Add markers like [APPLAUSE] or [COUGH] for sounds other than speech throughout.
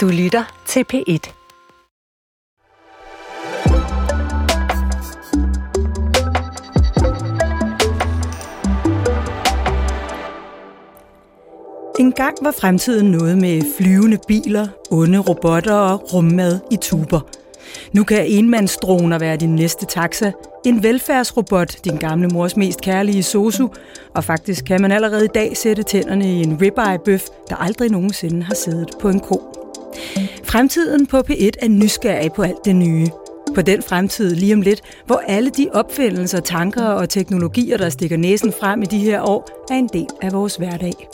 Du lytter til P1. En gang var fremtiden noget med flyvende biler, onde robotter og rummad i tuber. Nu kan enmandsdroner være din næste taxa, en velfærdsrobot, din gamle mors mest kærlige sosu, og faktisk kan man allerede i dag sætte tænderne i en ribeye-bøf, der aldrig nogensinde har siddet på en ko. Fremtiden på P1 er nysgerrig på alt det nye. På den fremtid lige om lidt, hvor alle de opfindelser, tanker og teknologier, der stikker næsen frem i de her år, er en del af vores hverdag.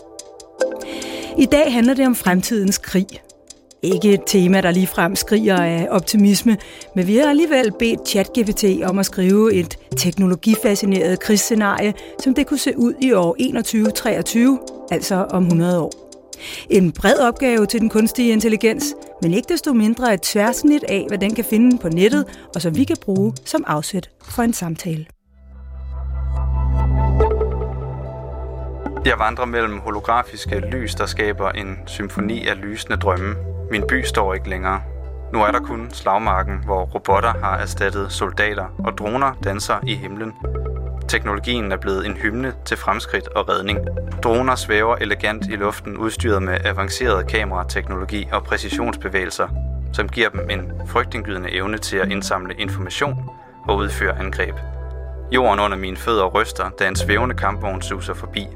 I dag handler det om fremtidens krig. Ikke et tema, der ligefrem skriger af optimisme, men vi har alligevel bedt ChatGPT om at skrive et teknologifascineret krigsscenarie, som det kunne se ud i år 2123, altså om 100 år. En bred opgave til den kunstige intelligens, men ikke desto mindre et tværsnit af, hvad den kan finde på nettet, og som vi kan bruge som afsæt for en samtale. Jeg vandrer mellem holografiske lys, der skaber en symfoni af lysende drømme. Min by står ikke længere. Nu er der kun slagmarken, hvor robotter har erstattet soldater, og droner danser i himlen. Teknologien er blevet en hymne til fremskridt og redning. Droner svæver elegant i luften, udstyret med avanceret kamerateknologi og præcisionsbevægelser, som giver dem en frygtindgydende evne til at indsamle information og udføre angreb. Jorden under mine fødder ryster, da en svævende kampvogn suser forbi.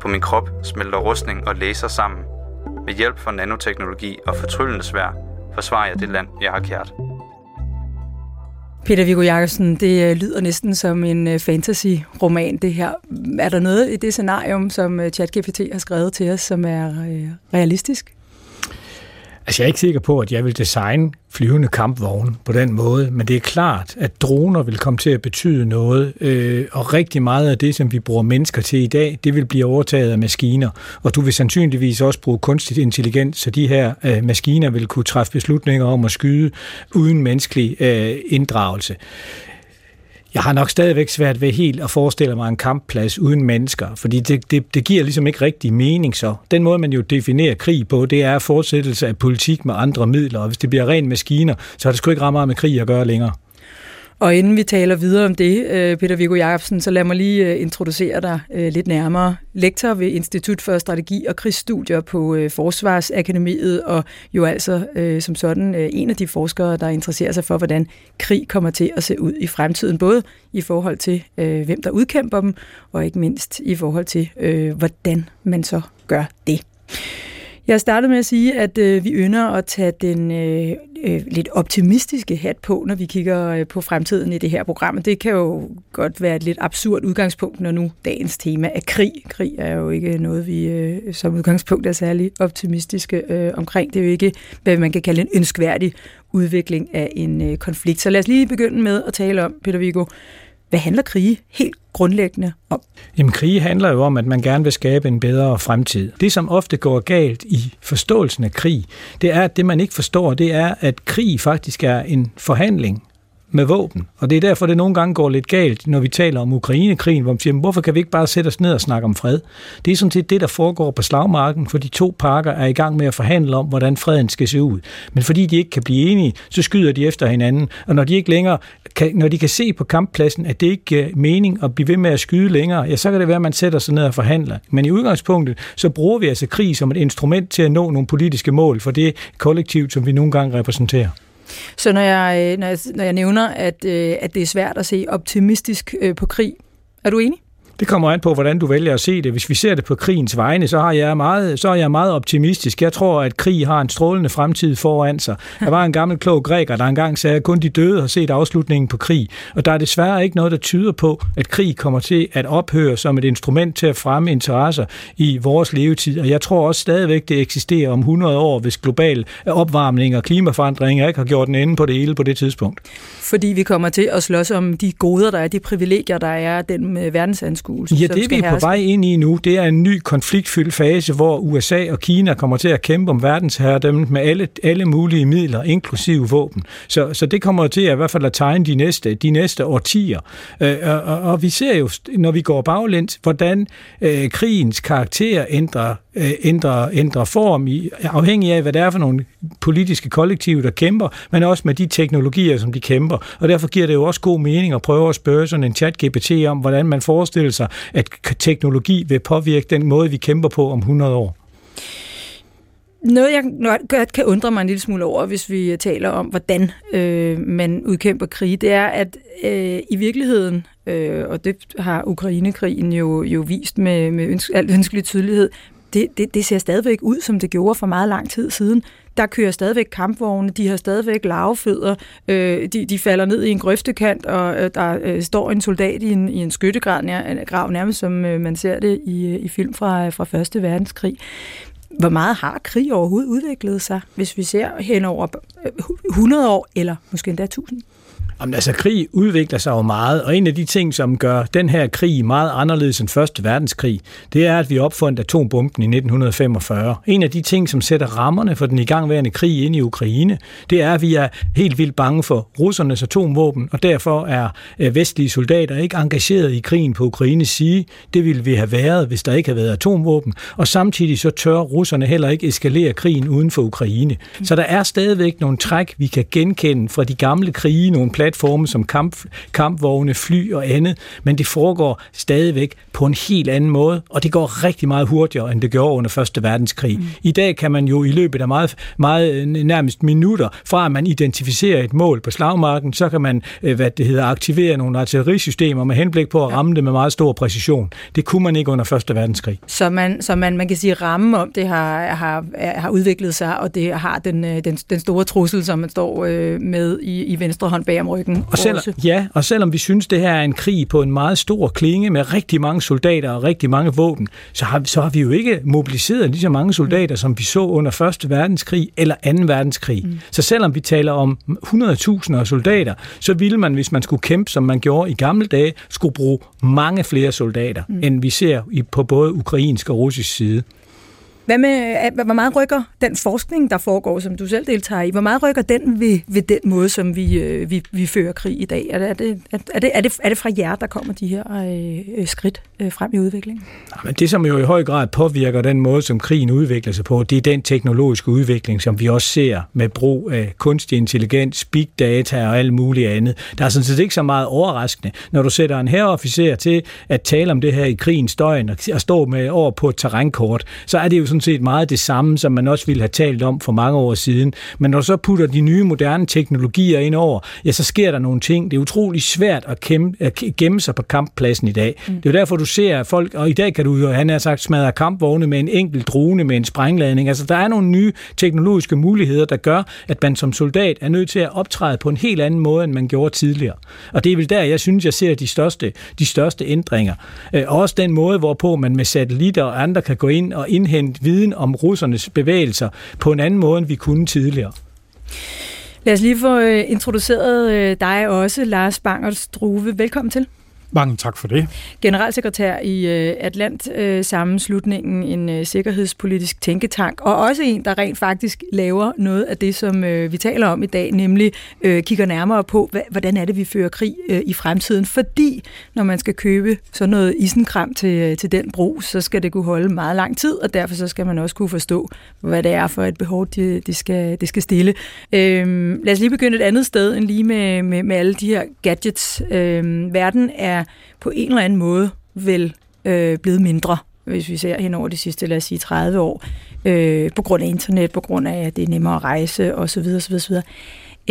På min krop smelter rustning og laser sammen. Med hjælp fra nanoteknologi og fortryllende svær forsvarer jeg det land, jeg har kært. Peter Viggo Jacobsen, det øh, lyder næsten som en øh, fantasy-roman, det her. Er der noget i det scenarium, som øh, ChatGPT har skrevet til os, som er realistisk? Altså, jeg er ikke sikker på, at jeg vil designe flyvende kampvogne på den måde, men det er klart, at droner vil komme til at betyde noget, øh, og rigtig meget af det, som vi bruger mennesker til i dag, det vil blive overtaget af maskiner, og du vil sandsynligvis også bruge kunstig intelligens, så de her øh, maskiner vil kunne træffe beslutninger om at skyde uden menneskelig øh, inddragelse. Jeg har nok stadigvæk svært ved helt at forestille mig en kampplads uden mennesker, fordi det, det, det giver ligesom ikke rigtig mening så. Den måde, man jo definerer krig på, det er fortsættelse af politik med andre midler, og hvis det bliver ren maskiner, så har det sgu ikke ret meget med krig at gøre længere. Og inden vi taler videre om det, øh, Peter Viggo Jacobsen, så lad mig lige øh, introducere dig øh, lidt nærmere. Lektor ved Institut for Strategi og Krigsstudier på Forsvarsakademiet, og jo altså som sådan en af de forskere, der interesserer sig for, hvordan krig kommer til at se ud i fremtiden, både i forhold til, hvem der udkæmper dem, og ikke mindst i forhold til, hvordan man så gør det. Jeg startede med at sige, at øh, vi ynder at tage den øh, øh, lidt optimistiske hat på, når vi kigger øh, på fremtiden i det her program. Det kan jo godt være et lidt absurd udgangspunkt, når nu dagens tema er krig. Krig er jo ikke noget, vi øh, som udgangspunkt er særlig optimistiske øh, omkring. Det er jo ikke, hvad man kan kalde en ønskværdig udvikling af en øh, konflikt. Så lad os lige begynde med at tale om, Peter Viggo, hvad handler krige helt grundlæggende om? Jamen, krige handler jo om, at man gerne vil skabe en bedre fremtid. Det, som ofte går galt i forståelsen af krig, det er, at det, man ikke forstår, det er, at krig faktisk er en forhandling med våben. Og det er derfor, det nogle gange går lidt galt, når vi taler om Ukrainekrigen, hvor man siger, hvorfor kan vi ikke bare sætte os ned og snakke om fred? Det er sådan set det, der foregår på slagmarken, for de to parker er i gang med at forhandle om, hvordan freden skal se ud. Men fordi de ikke kan blive enige, så skyder de efter hinanden. Og når de ikke længere kan, når de kan se på kamppladsen, at det ikke giver mening at blive ved med at skyde længere, ja, så kan det være, at man sætter sig ned og forhandler. Men i udgangspunktet, så bruger vi altså krig som et instrument til at nå nogle politiske mål for det kollektiv, som vi nogle gange repræsenterer. Så når jeg, øh, når jeg, når jeg nævner, at, øh, at det er svært at se optimistisk øh, på krig, er du enig? Det kommer an på, hvordan du vælger at se det. Hvis vi ser det på krigens vegne, så, har jeg meget, så er jeg meget optimistisk. Jeg tror, at krig har en strålende fremtid foran sig. Der var en gammel klog græker, der engang sagde, at kun de døde har set afslutningen på krig. Og der er desværre ikke noget, der tyder på, at krig kommer til at ophøre som et instrument til at fremme interesser i vores levetid. Og jeg tror også stadigvæk, det eksisterer om 100 år, hvis global opvarmning og klimaforandringer ikke har gjort en ende på det hele på det tidspunkt. Fordi vi kommer til at slås om de goder, der er, de privilegier, der er, den øh, verdensanskuelse verdensanskuelse. Ja, det er vi på vej ind i nu. Det er en ny konfliktfyldt fase, hvor USA og Kina kommer til at kæmpe om verdensherredømmet med alle, alle mulige midler, inklusive våben. Så, så det kommer til at i hvert fald at tegne de næste, de næste årtier. Øh, og, og, og vi ser jo, når vi går baglæns, hvordan øh, krigens karakter ændrer øh, ændrer, ændrer form, i, afhængig af, hvad det er for nogle politiske kollektiver, der kæmper, men også med de teknologier, som de kæmper. Og derfor giver det jo også god mening at prøve at spørge sådan en chat-GPT om, hvordan man forestiller sig, at teknologi vil påvirke den måde, vi kæmper på om 100 år. Noget, jeg godt kan undre mig en lille smule over, hvis vi taler om, hvordan øh, man udkæmper krig, det er, at øh, i virkeligheden, øh, og det har Ukrainekrigen jo, jo vist med, med ønske, al ønskelig tydelighed, det, det, det ser stadigvæk ud, som det gjorde for meget lang tid siden. Der kører stadigvæk kampvogne, de har stadigvæk lavefødder, øh, de, de falder ned i en grøftekant, og øh, der øh, står en soldat i en, i en skyttegrav, nær, grav, nærmest som øh, man ser det i, øh, i film fra, fra Første Verdenskrig. Hvor meget har krig overhovedet udviklet sig, hvis vi ser hen over øh, 100 år, eller måske endda 1000? Jamen, altså, krig udvikler sig jo meget, og en af de ting, som gør den her krig meget anderledes end Første Verdenskrig, det er, at vi opfandt atombomben i 1945. En af de ting, som sætter rammerne for den igangværende krig ind i Ukraine, det er, at vi er helt vildt bange for russernes atomvåben, og derfor er øh, vestlige soldater ikke engageret i krigen på Ukraines side. Det ville vi have været, hvis der ikke havde været atomvåben, og samtidig så tør russerne heller ikke eskalere krigen uden for Ukraine. Så der er stadigvæk nogle træk, vi kan genkende fra de gamle krige, nogle platforme som kamp, kampvogne, fly og andet, men det foregår stadigvæk på en helt anden måde, og det går rigtig meget hurtigere, end det gjorde under Første Verdenskrig. Mm. I dag kan man jo i løbet af meget, meget øh, nærmest minutter, fra at man identificerer et mål på slagmarken, så kan man øh, hvad det hedder, aktivere nogle artillerisystemer med henblik på at ramme det med meget stor præcision. Det kunne man ikke under Første Verdenskrig. Så man, så man, man kan sige, at rammen om det har, har, har udviklet sig, og det har den, øh, den, den store trussel, som man står med i, i venstre hånd bag om ryggen. Og selv, ja, og selvom vi synes, det her er en krig på en meget stor klinge med rigtig mange soldater og rigtig mange våben, så har, så har vi jo ikke mobiliseret lige så mange soldater, mm. som vi så under 1. verdenskrig eller 2. verdenskrig. Mm. Så selvom vi taler om 100.000 af soldater, så ville man, hvis man skulle kæmpe, som man gjorde i gamle dage, skulle bruge mange flere soldater, mm. end vi ser på både ukrainsk og russisk side. Hvad med, hvor meget rykker den forskning, der foregår, som du selv deltager i, hvor meget rykker den ved, ved den måde, som vi, øh, vi, vi fører krig i dag? Er det, er, det, er, det, er, det, er det fra jer, der kommer de her øh, øh skridt øh, frem i udviklingen? Men det, som jo i høj grad påvirker den måde, som krigen udvikler sig på, det er den teknologiske udvikling, som vi også ser med brug af kunstig intelligens, big data og alt muligt andet. Der er sådan set ikke så meget overraskende, når du sætter en herreofficer til at tale om det her i krigens døgn og stå med over på et terrænkort, så er det jo sådan set meget det samme, som man også ville have talt om for mange år siden. Men når du så putter de nye moderne teknologier ind over, ja, så sker der nogle ting. Det er utrolig svært at, kæmpe, at gemme sig på kamppladsen i dag. Mm. Det er derfor, du ser folk, og i dag kan du jo, han har sagt, smadre kampvogne med en enkelt drone med en sprængladning. Altså, der er nogle nye teknologiske muligheder, der gør, at man som soldat er nødt til at optræde på en helt anden måde, end man gjorde tidligere. Og det er vel der, jeg synes, jeg ser de største, de største ændringer. Øh, også den måde, hvorpå man med satellitter og andre kan gå ind og indhente viden om russernes bevægelser på en anden måde, end vi kunne tidligere. Lad os lige få øh, introduceret øh, dig også, Lars Bangers Struve. Velkommen til. Mange tak for det. Generalsekretær i øh, Atlant-sammenslutningen, øh, en øh, sikkerhedspolitisk tænketank, og også en, der rent faktisk laver noget af det, som vi taler om i dag, nemlig kigger nærmere på, hvordan er det, vi fører krig i fremtiden. Fordi når man skal købe sådan noget isenkram til, til den brug, så skal det kunne holde meget lang tid, og derfor så skal man også kunne forstå, hvad det er for et behov, det de skal, de skal stille. Øhm, lad os lige begynde et andet sted end lige med, med, med alle de her gadgets. Øhm, verden er på en eller anden måde vel øh, blevet mindre, hvis vi ser hen over de sidste, lad os sige, 30 år, øh, på grund af internet, på grund af, at det er nemmere at rejse osv. osv., osv.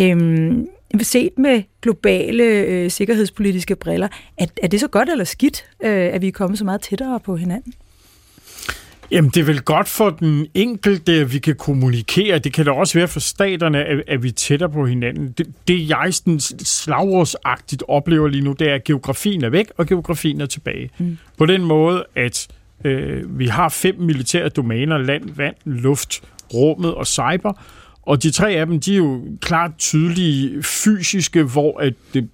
Øhm, set med globale øh, sikkerhedspolitiske briller, er, er det så godt eller skidt, øh, at vi er kommet så meget tættere på hinanden? Jamen, det er vel godt for den enkelte, at vi kan kommunikere. Det kan da også være for staterne, at, at vi tætter på hinanden. Det, det jeg sådan slagårsagtigt oplever lige nu, det er, at geografien er væk, og geografien er tilbage. Mm. På den måde, at øh, vi har fem militære domæner, land, vand, luft, rummet og cyber, og de tre af dem, de er jo klart tydelige fysiske, hvor at det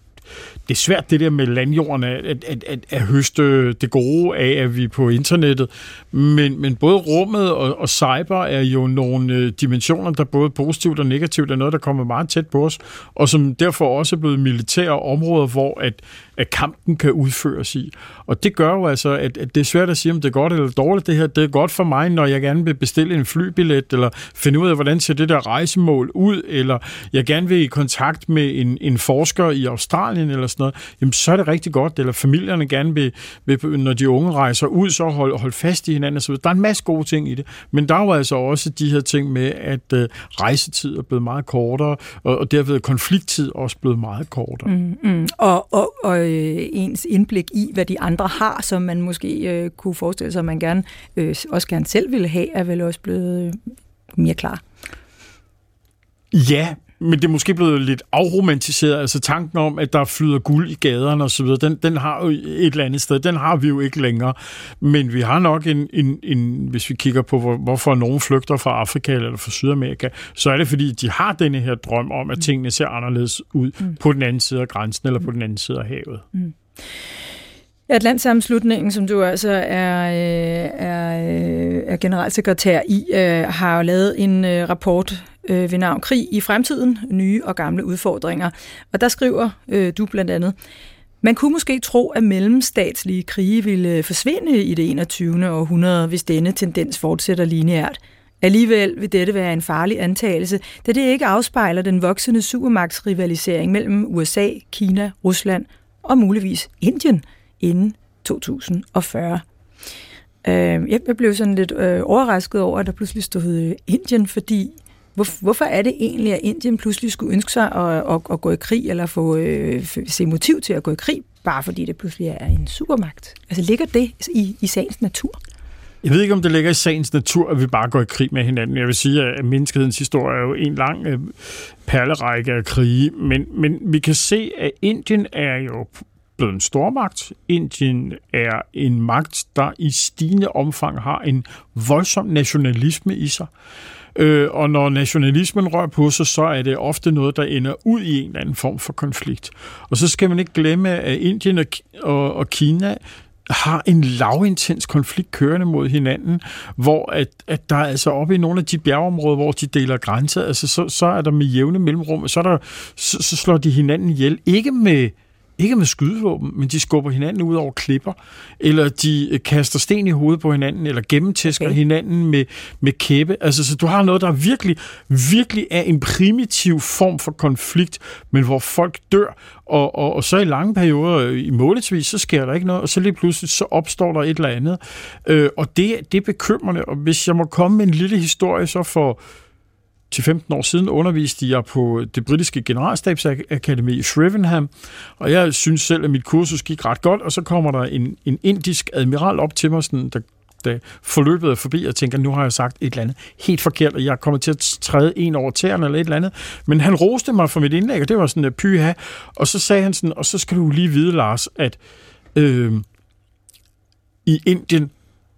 det er svært det der med landjorden at, at, at, at, at høste det gode af, at vi er på internettet. Men, men både rummet og, og cyber er jo nogle øh, dimensioner, der både positivt og negativt er noget, der kommer meget tæt på os, og som derfor også er blevet militære områder, hvor at, at kampen kan udføres i. Og det gør jo altså, at, at det er svært at sige, om det er godt eller dårligt det her. Det er godt for mig, når jeg gerne vil bestille en flybillet, eller finde ud af, hvordan ser det der rejsemål ud, eller jeg gerne vil i kontakt med en, en forsker i Australien eller sådan noget, jamen så er det rigtig godt, eller familierne gerne vil, vil når de unge rejser ud, så holde hold fast i hinanden osv. Der er en masse gode ting i det, men der er jo altså også de her ting med, at uh, rejsetid er blevet meget kortere, og, og derved er konflikttid også blevet meget kortere. Mm, mm. Og, og, og øh, ens indblik i, hvad de andre har, som man måske øh, kunne forestille sig, at man gerne, øh, også gerne selv ville have, er vel også blevet øh, mere klar. Ja, men det er måske blevet lidt afromantiseret. Altså tanken om, at der flyder guld i gaderne osv., den, den har jo et eller andet sted, den har vi jo ikke længere. Men vi har nok en, en, en hvis vi kigger på, hvor, hvorfor nogen flygter fra Afrika eller fra Sydamerika, så er det fordi, de har denne her drøm om, at tingene ser anderledes ud mm. på den anden side af grænsen eller på den anden side af havet. Mm. Atlantsammenslutningen, som du altså er, øh, er, øh, er generalsekretær i, øh, har jo lavet en rapport ved navn Krig i fremtiden, nye og gamle udfordringer. Og der skriver du blandt andet, man kunne måske tro, at mellemstatslige krige ville forsvinde i det 21. århundrede, hvis denne tendens fortsætter lineært. Alligevel vil dette være en farlig antagelse, da det ikke afspejler den voksende supermagtsrivalisering mellem USA, Kina, Rusland og muligvis Indien – inden 2040. Øh, jeg blev sådan lidt øh, overrasket over, at der pludselig stod øh, Indien, fordi hvor, hvorfor er det egentlig, at Indien pludselig skulle ønske sig at, at, at gå i krig, eller få øh, se motiv til at gå i krig, bare fordi det pludselig er en supermagt? Altså ligger det i, i sagens natur? Jeg ved ikke, om det ligger i sagens natur, at vi bare går i krig med hinanden. Jeg vil sige, at menneskehedens historie er jo en lang øh, perlerække af krige, men, men vi kan se, at Indien er jo blevet en stormagt. Indien er en magt, der i stigende omfang har en voldsom nationalisme i sig. Øh, og når nationalismen rører på sig, så er det ofte noget, der ender ud i en eller anden form for konflikt. Og så skal man ikke glemme, at Indien og, og, og Kina har en lavintens konflikt kørende mod hinanden, hvor at, at der er altså oppe i nogle af de bjergeområder, hvor de deler grænser, altså så, så er der med jævne mellemrum, så, er der, så, så slår de hinanden ihjel. Ikke med ikke med skydevåben, men de skubber hinanden ud over klipper, eller de øh, kaster sten i hovedet på hinanden, eller gennemtæsker okay. hinanden med, med kæppe. Altså, så du har noget, der virkelig, virkelig er en primitiv form for konflikt, men hvor folk dør, og, og, og så i lange perioder, øh, i månedsvis, så sker der ikke noget, og så lige pludselig, så opstår der et eller andet. Øh, og det, det er bekymrende, og hvis jeg må komme med en lille historie, så for til 15 år siden underviste jeg på det britiske generalstabsakademi i Shrivenham, og jeg synes selv, at mit kursus gik ret godt, og så kommer der en, en indisk admiral op til mig, sådan, der da forløbet er forbi, og tænker, nu har jeg sagt et eller andet helt forkert, og jeg kommer til at træde en over tæerne eller et eller andet. Men han roste mig for mit indlæg, og det var sådan, en pyha. Og så sagde han sådan, og så skal du lige vide, Lars, at øh, i Indien,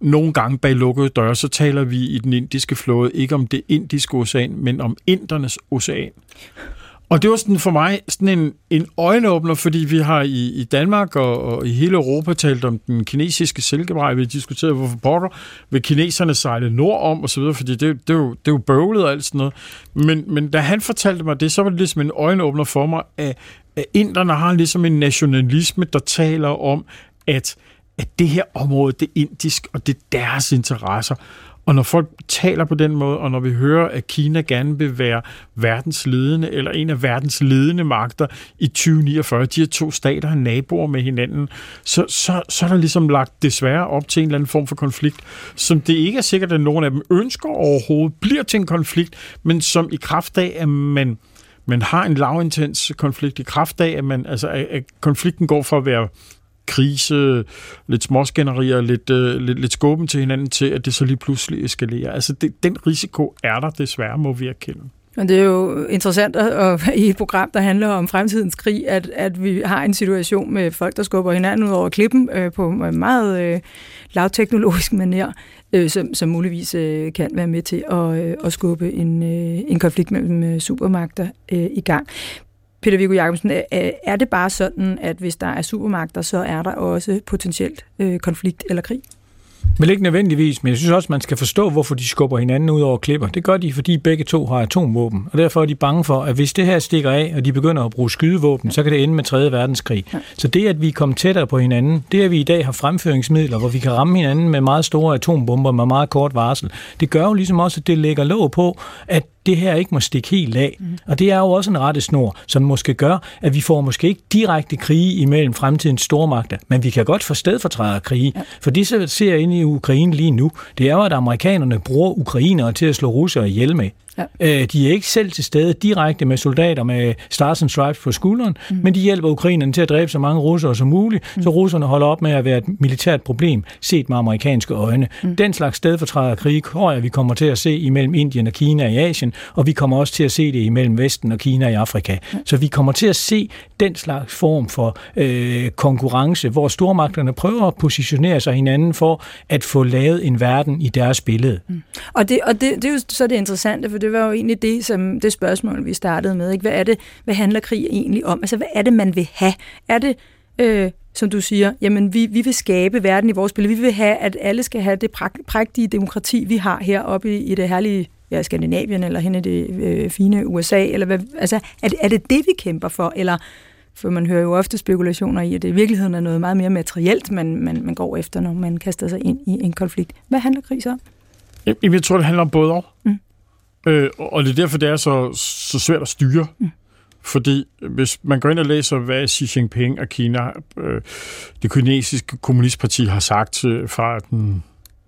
nogle gange bag lukkede døre, så taler vi i den indiske flåde ikke om det indiske ocean, men om indernes ocean. Og det var sådan for mig sådan en, en øjenåbner, fordi vi har i, i Danmark og, og i hele Europa talt om den kinesiske silkevej. Vi har diskuteret, hvorfor pokker vil kineserne sejle nordom og så videre, fordi det, det, er jo, det er jo bøvlet og alt sådan noget. Men, men da han fortalte mig det, så var det ligesom en øjenåbner for mig, at, at inderne har ligesom en nationalisme, der taler om, at at det her område, det er indisk, og det er deres interesser. Og når folk taler på den måde, og når vi hører, at Kina gerne vil være verdens ledende, eller en af verdens ledende magter i 2049, de her to stater har naboer med hinanden, så, så, så er der ligesom lagt desværre op til en eller anden form for konflikt, som det ikke er sikkert, at nogen af dem ønsker overhovedet, bliver til en konflikt, men som i kraft af, at man, man har en lavintens konflikt, i kraft af, at, man, altså, at konflikten går for at være krise, lidt småskænderier, lidt, øh, lidt, lidt skubben til hinanden til, at det så lige pludselig eskalerer. Altså det, den risiko er der desværre, må vi erkende. Men det er jo interessant at, i et program, der handler om fremtidens krig, at, at vi har en situation med folk, der skubber hinanden ud over klippen øh, på en meget øh, lavteknologisk manier, øh, som, som muligvis øh, kan være med til at, øh, at skubbe en, øh, en konflikt mellem øh, supermagter øh, i gang. Peter Viggo Jacobsen, er det bare sådan, at hvis der er supermagter, så er der også potentielt øh, konflikt eller krig? Men ikke nødvendigvis, men jeg synes også, man skal forstå, hvorfor de skubber hinanden ud over klipper. Det gør de, fordi begge to har atomvåben, og derfor er de bange for, at hvis det her stikker af, og de begynder at bruge skydevåben, så kan det ende med 3. verdenskrig. Ja. Så det, at vi kommer tættere på hinanden, det at vi i dag har fremføringsmidler, hvor vi kan ramme hinanden med meget store atombomber med meget kort varsel, det gør jo ligesom også, at det lægger låg på, at det her ikke må stikke helt af. Mm. Og det er jo også en rettesnor, som måske gør, at vi får måske ikke direkte krige imellem fremtidens stormagter, men vi kan godt få krige. Ja. For det, så ser ind i Ukraine lige nu, det er jo, at amerikanerne bruger ukrainere til at slå russere ihjel med. Ja. Øh, de er ikke selv til stede direkte med soldater med Stars and Stripes på skulderen, mm. men de hjælper ukrainerne til at dræbe så mange russere som muligt, mm. så russerne holder op med at være et militært problem, set med amerikanske øjne. Mm. Den slags krig, tror jeg, vi kommer til at se imellem Indien og Kina i Asien, og vi kommer også til at se det imellem Vesten og Kina i Afrika. Mm. Så vi kommer til at se den slags form for øh, konkurrence, hvor stormagterne prøver at positionere sig hinanden for at få lavet en verden i deres billede. Mm. Og, det, og det, det er jo så det interessante, for det var jo egentlig det, som det spørgsmål, vi startede med. Ikke? Hvad er det, hvad handler krig egentlig om? Altså, hvad er det, man vil have? Er det, øh, som du siger, jamen, vi, vi vil skabe verden i vores billede. Vi vil have, at alle skal have det prægtige demokrati, vi har heroppe i, i det herlige ja, Skandinavien, eller hen i det øh, fine USA, eller hvad, altså, er det, er det det, vi kæmper for, eller for man hører jo ofte spekulationer i, at det i virkeligheden er noget meget mere materielt, man, man, man går efter, når man kaster sig ind i en konflikt. Hvad handler krig så om? Jamen, jeg tror, det handler om både og. Mm. Øh, og det er derfor, det er så, så svært at styre. Mm. Fordi hvis man går ind og læser, hvad Xi Jinping og Kina, øh, det kinesiske kommunistparti, har sagt øh, fra den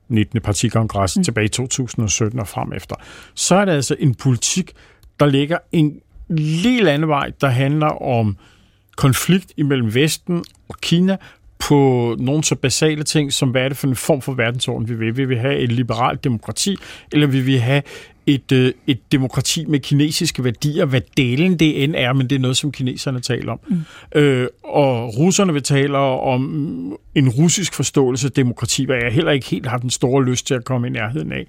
19. partikongres mm. tilbage i 2017 og frem efter, så er det altså en politik, der ligger en lille anden vej, der handler om konflikt imellem Vesten og Kina på nogle så basale ting, som hvad er det for en form for verdensorden, vi vil. Vil vi have et liberalt demokrati, eller vil vi have et, øh, et demokrati med kinesiske værdier, hvad delen det end er, men det er noget, som kineserne taler om. Mm. Øh, og russerne vil tale om en russisk forståelse af demokrati, hvad jeg heller ikke helt har den store lyst til at komme i nærheden af.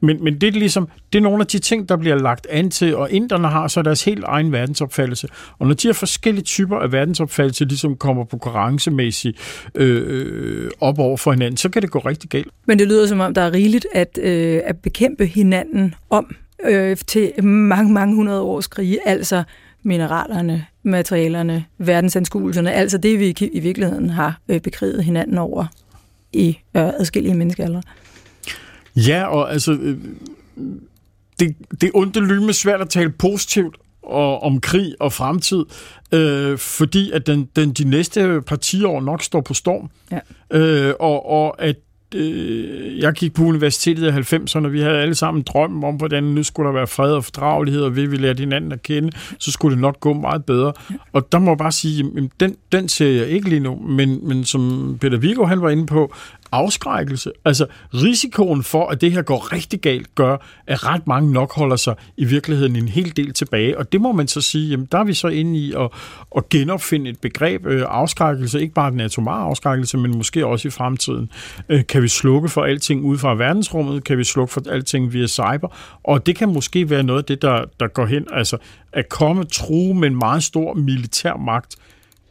Men, men det, er ligesom, det er nogle af de ting, der bliver lagt an til, og inderne har så deres helt egen verdensopfattelse. Og når de her forskellige typer af verdensopfattelse ligesom kommer på konkurrencemæssigt øh, op over for hinanden, så kan det gå rigtig galt. Men det lyder som om, der er rigeligt at, øh, at bekæmpe hinanden om øh, til mange, mange hundrede års krige, altså mineralerne, materialerne, verdensanskuelserne, altså det, vi i virkeligheden har øh, bekriget hinanden over i øh, adskillige menneskealder. Ja, og altså, øh, det, det er ondt lyme svært at tale positivt og, om krig og fremtid, øh, fordi at den, den de næste par 10 år nok står på storm. Ja. Øh, og, og at øh, jeg gik på universitetet i 90'erne, og vi havde alle sammen drøm om, hvordan nu skulle der være fred og fordragelighed, og ved vi lærte hinanden at kende, så skulle det nok gå meget bedre. Og der må jeg bare sige, at den, den ser jeg ikke lige nu, men, men som Peter Viggo han var inde på, afskrækkelse. Altså risikoen for, at det her går rigtig galt, gør, at ret mange nok holder sig i virkeligheden en hel del tilbage. Og det må man så sige, jamen der er vi så inde i at, at genopfinde et begreb øh, afskrækkelse, ikke bare den atomare afskrækkelse, men måske også i fremtiden. Øh, kan vi slukke for alting ud fra verdensrummet? Kan vi slukke for alting via cyber? Og det kan måske være noget af det, der, der går hen, altså at komme true med en meget stor militær magt,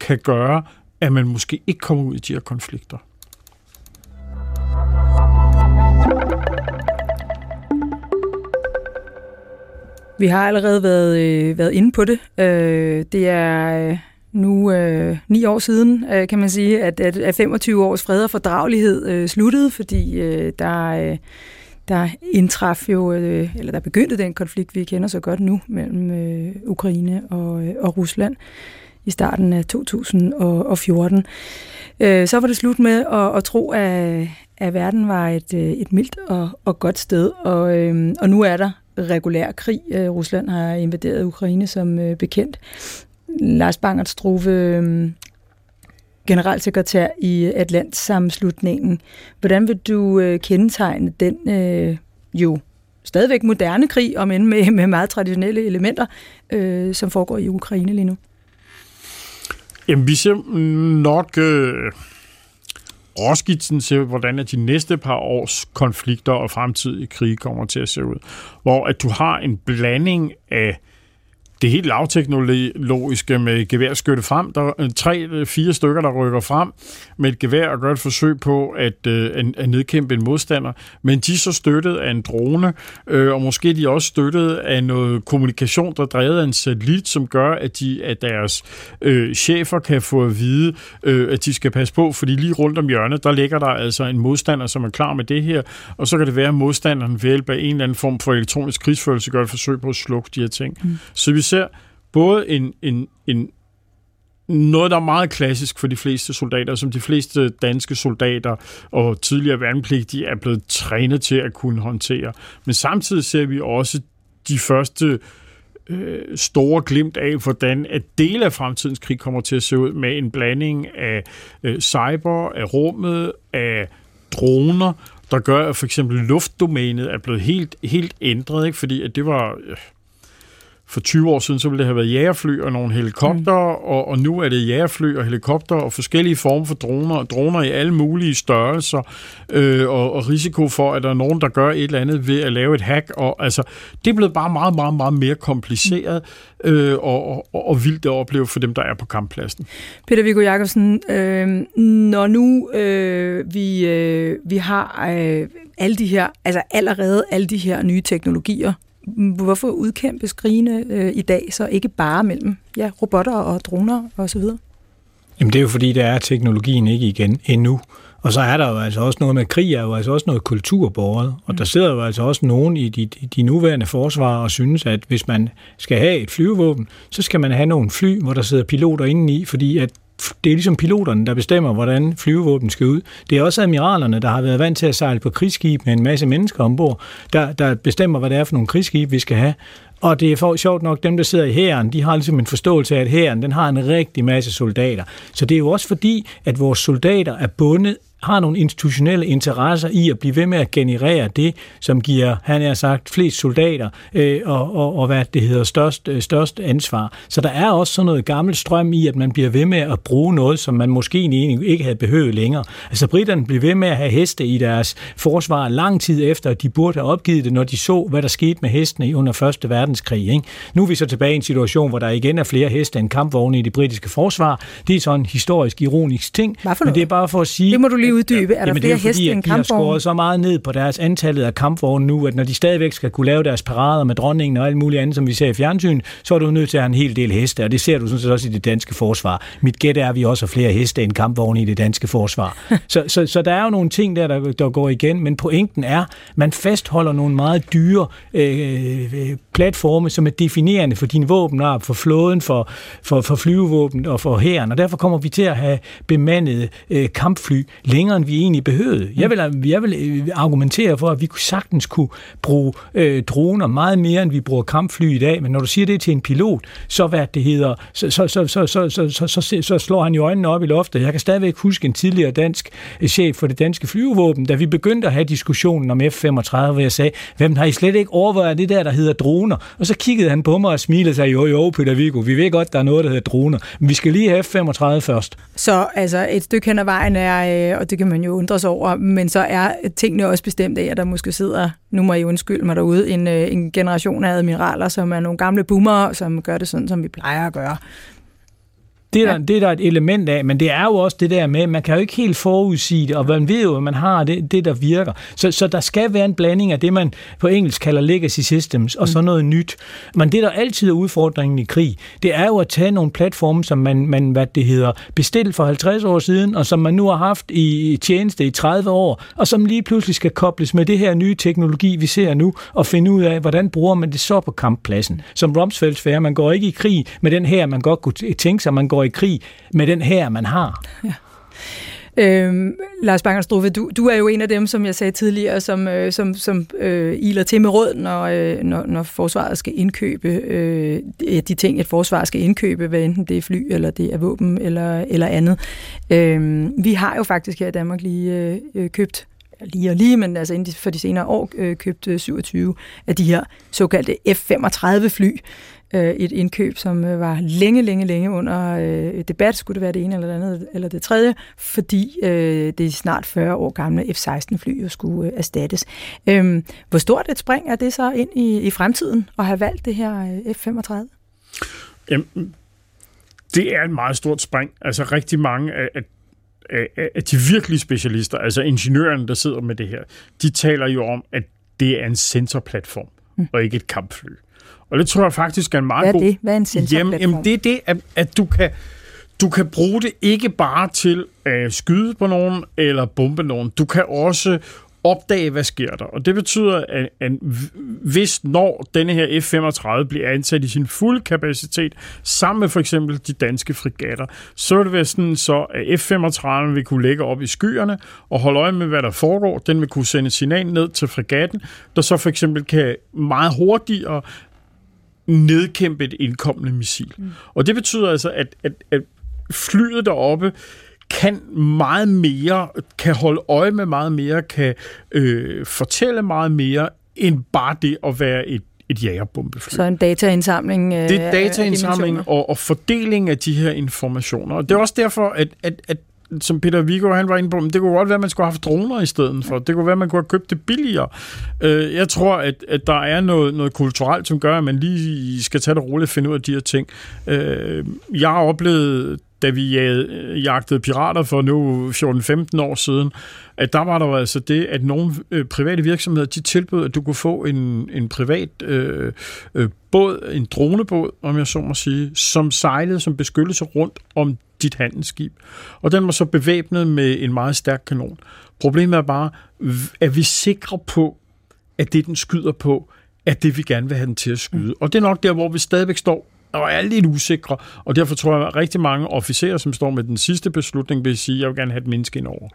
kan gøre, at man måske ikke kommer ud i de her konflikter. Vi har allerede været, øh, været inde på det. Øh, det er øh, nu øh, ni år siden, øh, kan man sige, at, at, at 25 års fred og fordragelighed øh, sluttede, fordi øh, der, øh, der indtraf jo, øh, eller der begyndte den konflikt, vi kender så godt nu, mellem øh, Ukraine og, øh, og Rusland i starten af 2014. Øh, så var det slut med at, at tro, at, at verden var et, øh, et mildt og, og godt sted, og, øh, og nu er der regulær krig. Øh, Rusland har invaderet Ukraine som øh, bekendt. Lars Bangert Struve, øh, generalsekretær i Atlantsamslutningen. Hvordan vil du kendetegne den øh, jo stadigvæk moderne krig, om end med, med meget traditionelle elementer, øh, som foregår i Ukraine lige nu? Jamen, vi ser nok... Øh råskitsen til, hvordan de næste par års konflikter og fremtidige krige kommer til at se ud. Hvor at du har en blanding af det helt lavteknologiske med geværskytte frem. Der er tre, fire stykker, der rykker frem med et gevær og gør et forsøg på at, at, at nedkæmpe en modstander. Men de er så støttet af en drone, øh, og måske de også støttet af noget kommunikation, der er drevet af en satellit, som gør, at, de, at deres øh, chefer kan få at vide, øh, at de skal passe på, fordi lige rundt om hjørnet, der ligger der altså en modstander, som er klar med det her, og så kan det være, at modstanderen ved hjælp af en eller anden form for elektronisk krigsførelse gør et forsøg på at slukke de her ting. Mm. Så vi ser både en, en, en noget, der er meget klassisk for de fleste soldater, som de fleste danske soldater og tidligere værnepligtige er blevet trænet til at kunne håndtere. Men samtidig ser vi også de første øh, store glimt af, hvordan at dele af fremtidens krig kommer til at se ud med en blanding af øh, cyber, af rummet, af droner, der gør, at for eksempel luftdomænet er blevet helt, helt ændret, ikke? fordi at det var... Øh, for 20 år siden, så ville det have været jægerfly og nogle helikopter, mm. og, og nu er det jægerfly og helikopter og forskellige former for droner, droner i alle mulige størrelser, øh, og, og risiko for, at der er nogen, der gør et eller andet ved at lave et hack. Og, altså, det er blevet bare meget, meget, meget mere kompliceret øh, og, og, og vildt at opleve for dem, der er på kamppladsen. Peter Viggo Jacobsen, øh, når nu øh, vi, øh, vi har øh, alle de her, altså allerede alle de her nye teknologier, hvorfor udkæmpe skrigende øh, i dag så ikke bare mellem ja, robotter og droner osv.? Jamen det er jo fordi, der er teknologien ikke igen endnu. Og så er der jo altså også noget med krig, er jo altså også noget kulturborget. Og mm. der sidder jo altså også nogen i de, de nuværende forsvar og synes, at hvis man skal have et flyvevåben, så skal man have nogle fly, hvor der sidder piloter indeni, fordi at det er ligesom piloterne, der bestemmer, hvordan flyvevåben skal ud. Det er også admiralerne, der har været vant til at sejle på krigsskib med en masse mennesker ombord, der, der bestemmer, hvad det er for nogle krigsskib, vi skal have. Og det er for sjovt nok, dem der sidder i hæren, de har ligesom en forståelse af, at hæren den har en rigtig masse soldater. Så det er jo også fordi, at vores soldater er bundet har nogle institutionelle interesser i at blive ved med at generere det, som giver, han har sagt, flest soldater øh, og, og, og hvad det hedder, størst, øh, størst ansvar. Så der er også sådan noget gammelt strøm i, at man bliver ved med at bruge noget, som man måske egentlig ikke havde behøvet længere. Altså britterne blev ved med at have heste i deres forsvar lang tid efter, at de burde have opgivet det, når de så, hvad der skete med hestene under Første Verdenskrig. Ikke? Nu er vi så tilbage i en situation, hvor der igen er flere heste end kampvogne i det britiske forsvar. Det er sådan en historisk, ironisk ting, men det er bare for at sige... Det må du lige uddybe? Er der Jamen, flere det er fordi, heste end kampvogne? De har skåret så meget ned på deres antallet af kampvogne nu, at når de stadigvæk skal kunne lave deres parader med dronningen og alt muligt andet, som vi ser i fjernsyn, så er du nødt til at have en hel del heste, og det ser du sådan set også i det danske forsvar. Mit gæt er, at vi også har flere heste end kampvogne i det danske forsvar. [LAUGHS] så, så, så der er jo nogle ting der, der, der går igen, men pointen er, man fastholder nogle meget dyre øh, øh platforme, som er definerende for din våbenarp, for flåden, for, for, for flyvevåben og for hæren, og derfor kommer vi til at have bemandede øh, kampfly længere, end vi egentlig behøvede. Jeg vil, jeg vil øh, argumentere for, at vi sagtens kunne bruge øh, droner meget mere, end vi bruger kampfly i dag, men når du siger det til en pilot, så hvad det hedder, så, så, så, så, så, så, så, så, så slår han jo øjnene op i loftet. Jeg kan stadigvæk huske en tidligere dansk øh, chef for det danske flyvevåben, da vi begyndte at have diskussionen om F-35, hvor jeg sagde, hvem har I slet ikke overvejet det der, der hedder droner? Og så kiggede han på mig og smilede og sagde, jo jo, Peter Viggo, vi ved godt, der er noget, der hedder droner, men vi skal lige have F-35 først. Så altså et stykke hen ad vejen er, øh, og det kan man jo undre sig over, men så er tingene også bestemt af, at der måske sidder, nu må I undskylde mig derude, en, øh, en generation af admiraler, som er nogle gamle boomer, som gør det sådan, som vi plejer at gøre. Det er, ja. der, det er der et element af, men det er jo også det der med, man kan jo ikke helt forudsige det, og man ved jo, at man har det, det der virker. Så, så der skal være en blanding af det, man på engelsk kalder legacy systems, og så mm. noget nyt. Men det, der altid er udfordringen i krig, det er jo at tage nogle platforme, som man, man hvad det hedder, bestilt for 50 år siden, og som man nu har haft i tjeneste i 30 år, og som lige pludselig skal kobles med det her nye teknologi, vi ser nu, og finde ud af, hvordan bruger man det så på kamppladsen. Som Rumsfelds man går ikke i krig med den her, man godt kunne tænke sig, man går i krig med den her, man har. Ja. Øhm, Lars Bangerstruve, du, du er jo en af dem, som jeg sagde tidligere, som, øh, som, som øh, iler til med råd, når, øh, når, når forsvaret skal indkøbe øh, de ting, et forsvar skal indkøbe, hvad enten det er fly, eller det er våben, eller, eller andet. Øhm, vi har jo faktisk her i Danmark lige øh, øh købt lige og lige, men altså inden for de senere år øh, købt øh, 27 af de her såkaldte F-35 fly, øh, et indkøb, som øh, var længe, længe, længe under øh, debat, skulle det være det ene eller det andet, eller det tredje, fordi øh, det snart 40 år gamle F-16-fly jo skulle øh, erstattes. Øh, hvor stort et spring er det så ind i, i fremtiden at have valgt det her øh, F-35? Jamen, det er et meget stort spring. Altså rigtig mange af, af, af de virkelige specialister, altså ingeniørerne, der sidder med det her, de taler jo om, at det er en sensorplatform, mm. og ikke et kampfly. Og det tror jeg faktisk er en meget Hvad er god... det? Hvad er en sensorplatform? Jamen, jamen det er det, at, at du kan du kan bruge det ikke bare til at skyde på nogen eller bombe nogen. Du kan også opdage, hvad sker der. Og det betyder, at, at hvis når denne her F-35 bliver ansat i sin fulde kapacitet, sammen med for eksempel de danske frigatter, så vil det være sådan så, at F-35 vil kunne lægge op i skyerne og holde øje med, hvad der foregår. Den vil kunne sende signal ned til frigatten, der så for eksempel kan meget hurtigere nedkæmpe et indkommende missil. Mm. Og det betyder altså, at, at, at flyet deroppe kan meget mere, kan holde øje med meget mere, kan øh, fortælle meget mere, end bare det at være et et jagerbombefly. Så en dataindsamling øh, Det er dataindsamling og, og fordeling af de her informationer. Og det er også derfor, at, at, at som Peter Vigo han var inde på, men det kunne godt være, at man skulle have haft droner i stedet for. Det kunne være, at man kunne have købt det billigere. Øh, jeg tror, at, at der er noget, noget kulturelt, som gør, at man lige skal tage det roligt og finde ud af de her ting. Øh, jeg har oplevet da vi jagtede pirater for nu 14-15 år siden, at der var der altså det, at nogle øh, private virksomheder, de tilbød, at du kunne få en, en privat øh, øh, båd, en dronebåd, om jeg så må sige, som sejlede som beskyttelse rundt om dit handelsskib. Og den var så bevæbnet med en meget stærk kanon. Problemet er bare, at vi sikre på, at det, den skyder på, er det, vi gerne vil have den til at skyde. Og det er nok der, hvor vi stadigvæk står og er lidt usikre, og derfor tror jeg, at rigtig mange officerer, som står med den sidste beslutning, vil sige, at jeg vil gerne have et menneske ind over.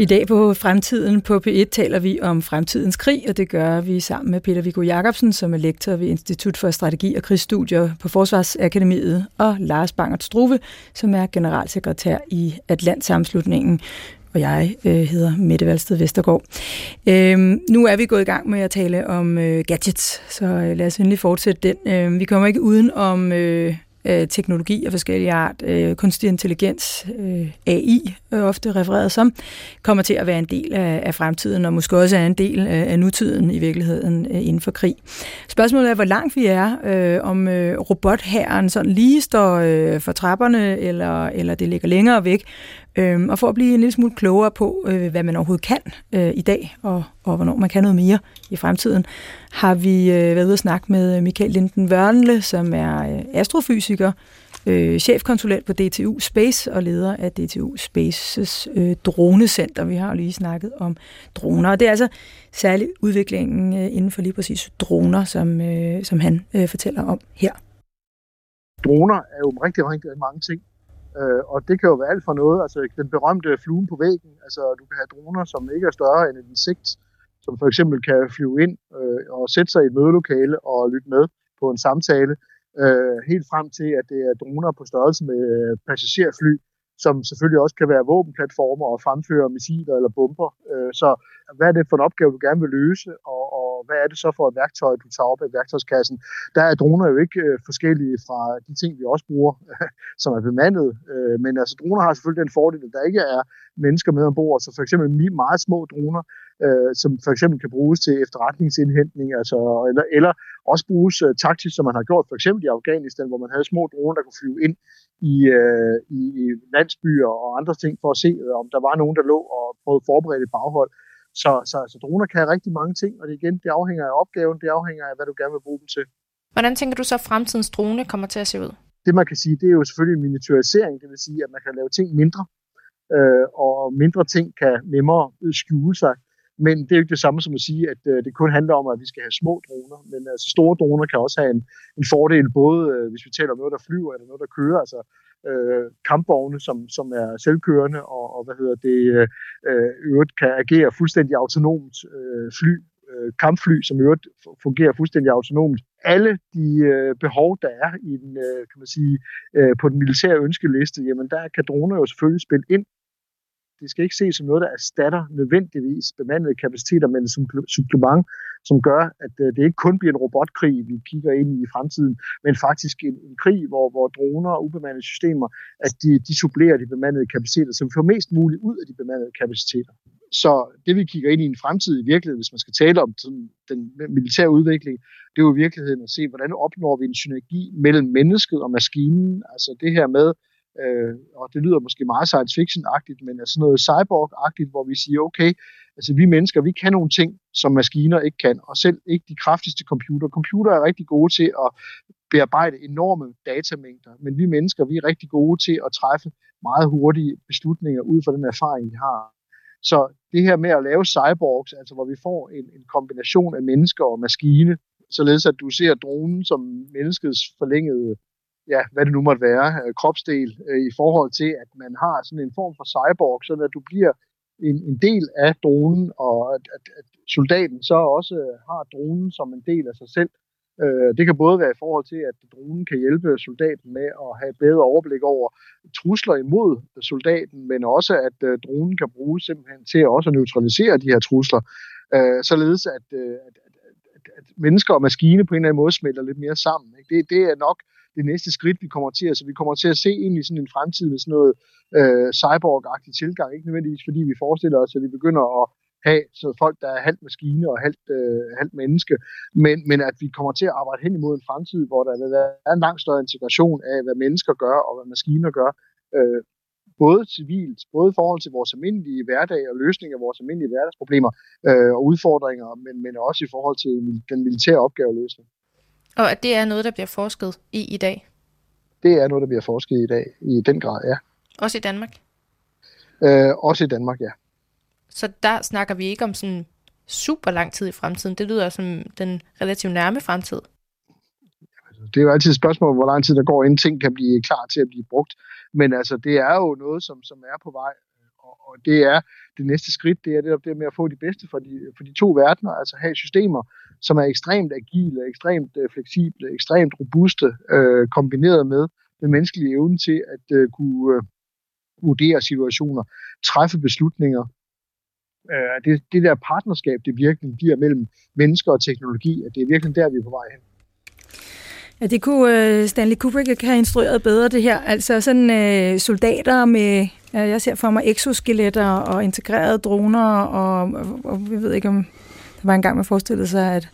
I dag på Fremtiden på P1 taler vi om fremtidens krig, og det gør vi sammen med Peter Viggo Jacobsen, som er lektor ved Institut for Strategi og Krigsstudier på Forsvarsakademiet, og Lars Bangert Struve, som er generalsekretær i Atlantsamslutningen og jeg øh, hedder Mette Valsted Vestergaard. Øhm, nu er vi gået i gang med at tale om øh, gadgets, så øh, lad os endelig fortsætte den. Øh, vi kommer ikke uden om øh, øh, teknologi af forskellige art, øh, kunstig intelligens, øh, AI, øh, ofte refereret som, kommer til at være en del af, af fremtiden, og måske også er en del af, af nutiden i virkeligheden øh, inden for krig. Spørgsmålet er, hvor langt vi er, øh, om øh, robotherren sådan lige står øh, for trapperne, eller, eller det ligger længere væk, øh, og for at blive en lille smule klogere på, øh, hvad man overhovedet kan øh, i dag, og, og hvornår man kan noget mere i fremtiden, har vi øh, været ude og snakke med øh, Michael Linden Wørnle, som er øh, astrofysiker, øh, chefkonsulent på DTU Space og leder af DTU Spaces øh, dronecenter. Vi har jo lige snakket om droner, og det er altså særligt udviklingen øh, inden for lige præcis droner, som, øh, som han øh, fortæller om her. Droner er jo rigtig, rigtig mange ting. Øh, og det kan jo være alt for noget. Altså den berømte fluen på væggen. Altså du kan have droner, som ikke er større end et insekt, som for eksempel kan flyve ind øh, og sætte sig i et mødelokale og lytte med på en samtale. Øh, helt frem til, at det er droner på størrelse med øh, passagerfly, som selvfølgelig også kan være våbenplatformer og fremføre missiler eller bomber. Øh, så hvad er det for en opgave, du gerne vil løse, og, og hvad er det så for et værktøj, du tager op af værktøjskassen? Der er droner jo ikke øh, forskellige fra de ting, vi også bruger, [LAUGHS] som er bemandet. Øh, men altså, droner har selvfølgelig den fordel, at der ikke er mennesker med ombord. Så for eksempel meget små droner, øh, som for eksempel kan bruges til efterretningsindhentning, altså, eller, eller også bruges øh, taktisk, som man har gjort for eksempel i Afghanistan, hvor man havde små droner, der kunne flyve ind i, øh, i, landsbyer og andre ting for at se, øh, om der var nogen, der lå og prøvede at forberede et baghold. Så, så, så droner kan rigtig mange ting, og det igen, det afhænger af opgaven, det afhænger af, hvad du gerne vil bruge dem til. Hvordan tænker du så, at fremtidens drone kommer til at se ud? Det man kan sige, det er jo selvfølgelig en miniaturisering, det vil sige, at man kan lave ting mindre, øh, og mindre ting kan nemmere skjule sig. Men det er jo ikke det samme som at sige, at øh, det kun handler om, at vi skal have små droner. Men altså, store droner kan også have en, en fordel, både øh, hvis vi taler om noget, der flyver, eller noget, der kører. Altså øh, kampvogne, som, som er selvkørende, og, og hvad hedder det, øh, øh øvrigt kan agere fuldstændig autonomt øh, fly, øh, kampfly, som øvrigt fungerer fuldstændig autonomt. Alle de øh, behov, der er i den, øh, kan man sige, øh, på den militære ønskeliste, jamen der kan droner jo selvfølgelig spille ind det skal ikke ses som noget, der erstatter nødvendigvis bemandede kapaciteter, men som supplement, som gør, at øh, det ikke kun bliver en robotkrig, vi kigger ind i i fremtiden, men faktisk en, en krig, hvor, hvor droner og ubemandede systemer, at de, de supplerer de bemandede kapaciteter, så vi får mest muligt ud af de bemandede kapaciteter. så det vi kigger ind i en fremtid i virkeligheden, hvis man skal tale om sådan, den militære udvikling, det er jo i virkeligheden at se, hvordan opnår vi en synergi mellem mennesket og maskinen. Altså det her med, øh, og det lyder måske meget science fiction-agtigt, men sådan noget cyborg-agtigt, hvor vi siger, okay, altså vi mennesker, vi kan nogle ting, som maskiner ikke kan, og selv ikke de kraftigste computer. Computer er rigtig gode til at bearbejde enorme datamængder, men vi mennesker, vi er rigtig gode til at træffe meget hurtige beslutninger ud fra den erfaring, vi har. Så det her med at lave cyborgs, altså hvor vi får en, en kombination af mennesker og maskine, således at du ser dronen som menneskets forlængede, ja, hvad det nu måtte være, øh, kropsdel, øh, i forhold til, at man har sådan en form for cyborg, så at du bliver en, en del af dronen, og at, at, at soldaten så også øh, har dronen som en del af sig selv. Øh, det kan både være i forhold til, at dronen kan hjælpe soldaten med at have bedre overblik over trusler imod soldaten, men også at øh, dronen kan bruges simpelthen til også at neutralisere de her trusler, øh, således at, øh, at, at, at mennesker og maskine på en eller anden måde smelter lidt mere sammen. Ikke? Det, det er nok det næste skridt, vi kommer til. Altså, vi kommer til at se egentlig i sådan en fremtid med sådan noget øh, cyborg-agtig tilgang. Ikke nødvendigvis, fordi vi forestiller os, at vi begynder at have så folk, der er halvt maskine og halvt, øh, halvt menneske, men, men at vi kommer til at arbejde hen imod en fremtid, hvor der er en langt større integration af, hvad mennesker gør og hvad maskiner gør, øh, både civilt, både i forhold til vores almindelige hverdag og løsning af vores almindelige hverdagsproblemer øh, og udfordringer, men, men også i forhold til den militære opgaveløsning. Og at det er noget, der bliver forsket i i dag? Det er noget, der bliver forsket i i dag, i den grad, ja. Også i Danmark? Øh, også i Danmark, ja. Så der snakker vi ikke om sådan super lang tid i fremtiden. Det lyder som den relativt nærme fremtid. Det er jo altid et spørgsmål, hvor lang tid der går, inden ting kan blive klar til at blive brugt. Men altså, det er jo noget, som, som er på vej. Og, og det er det næste skridt, det er det, der med at få de bedste for de, for de to verdener, altså have systemer, som er ekstremt agile, ekstremt øh, fleksible, ekstremt robuste, øh, kombineret med den menneskelige evne til at øh, kunne øh, vurdere situationer, træffe beslutninger, øh, det, det der partnerskab, det virkelig giver mellem mennesker og teknologi, at det er virkelig der, vi er på vej hen. Ja, det kunne uh, Stanley Kubrick have instrueret bedre, det her. Altså sådan uh, soldater med, uh, jeg ser for mig exoskeletter og integrerede droner, og, og, og vi ved ikke om, der var engang, man forestillede sig, at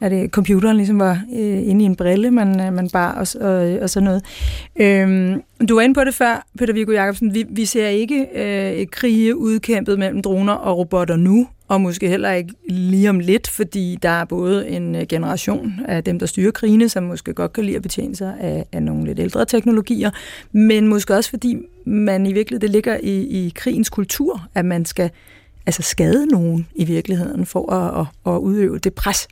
at det, computeren ligesom var øh, inde i en brille, man, øh, man bar og, og, øh, og sådan noget. Øhm, du var inde på det før, Peter Viggo Jacobsen. Vi, vi ser ikke øh, krige udkæmpet mellem droner og robotter nu, og måske heller ikke lige om lidt, fordi der er både en øh, generation af dem, der styrer krigene, som måske godt kan lide at betjene sig af, af nogle lidt ældre teknologier, men måske også fordi man i virkeligheden, det ligger i, i krigens kultur, at man skal altså skade nogen i virkeligheden for at, at, at udøve det pres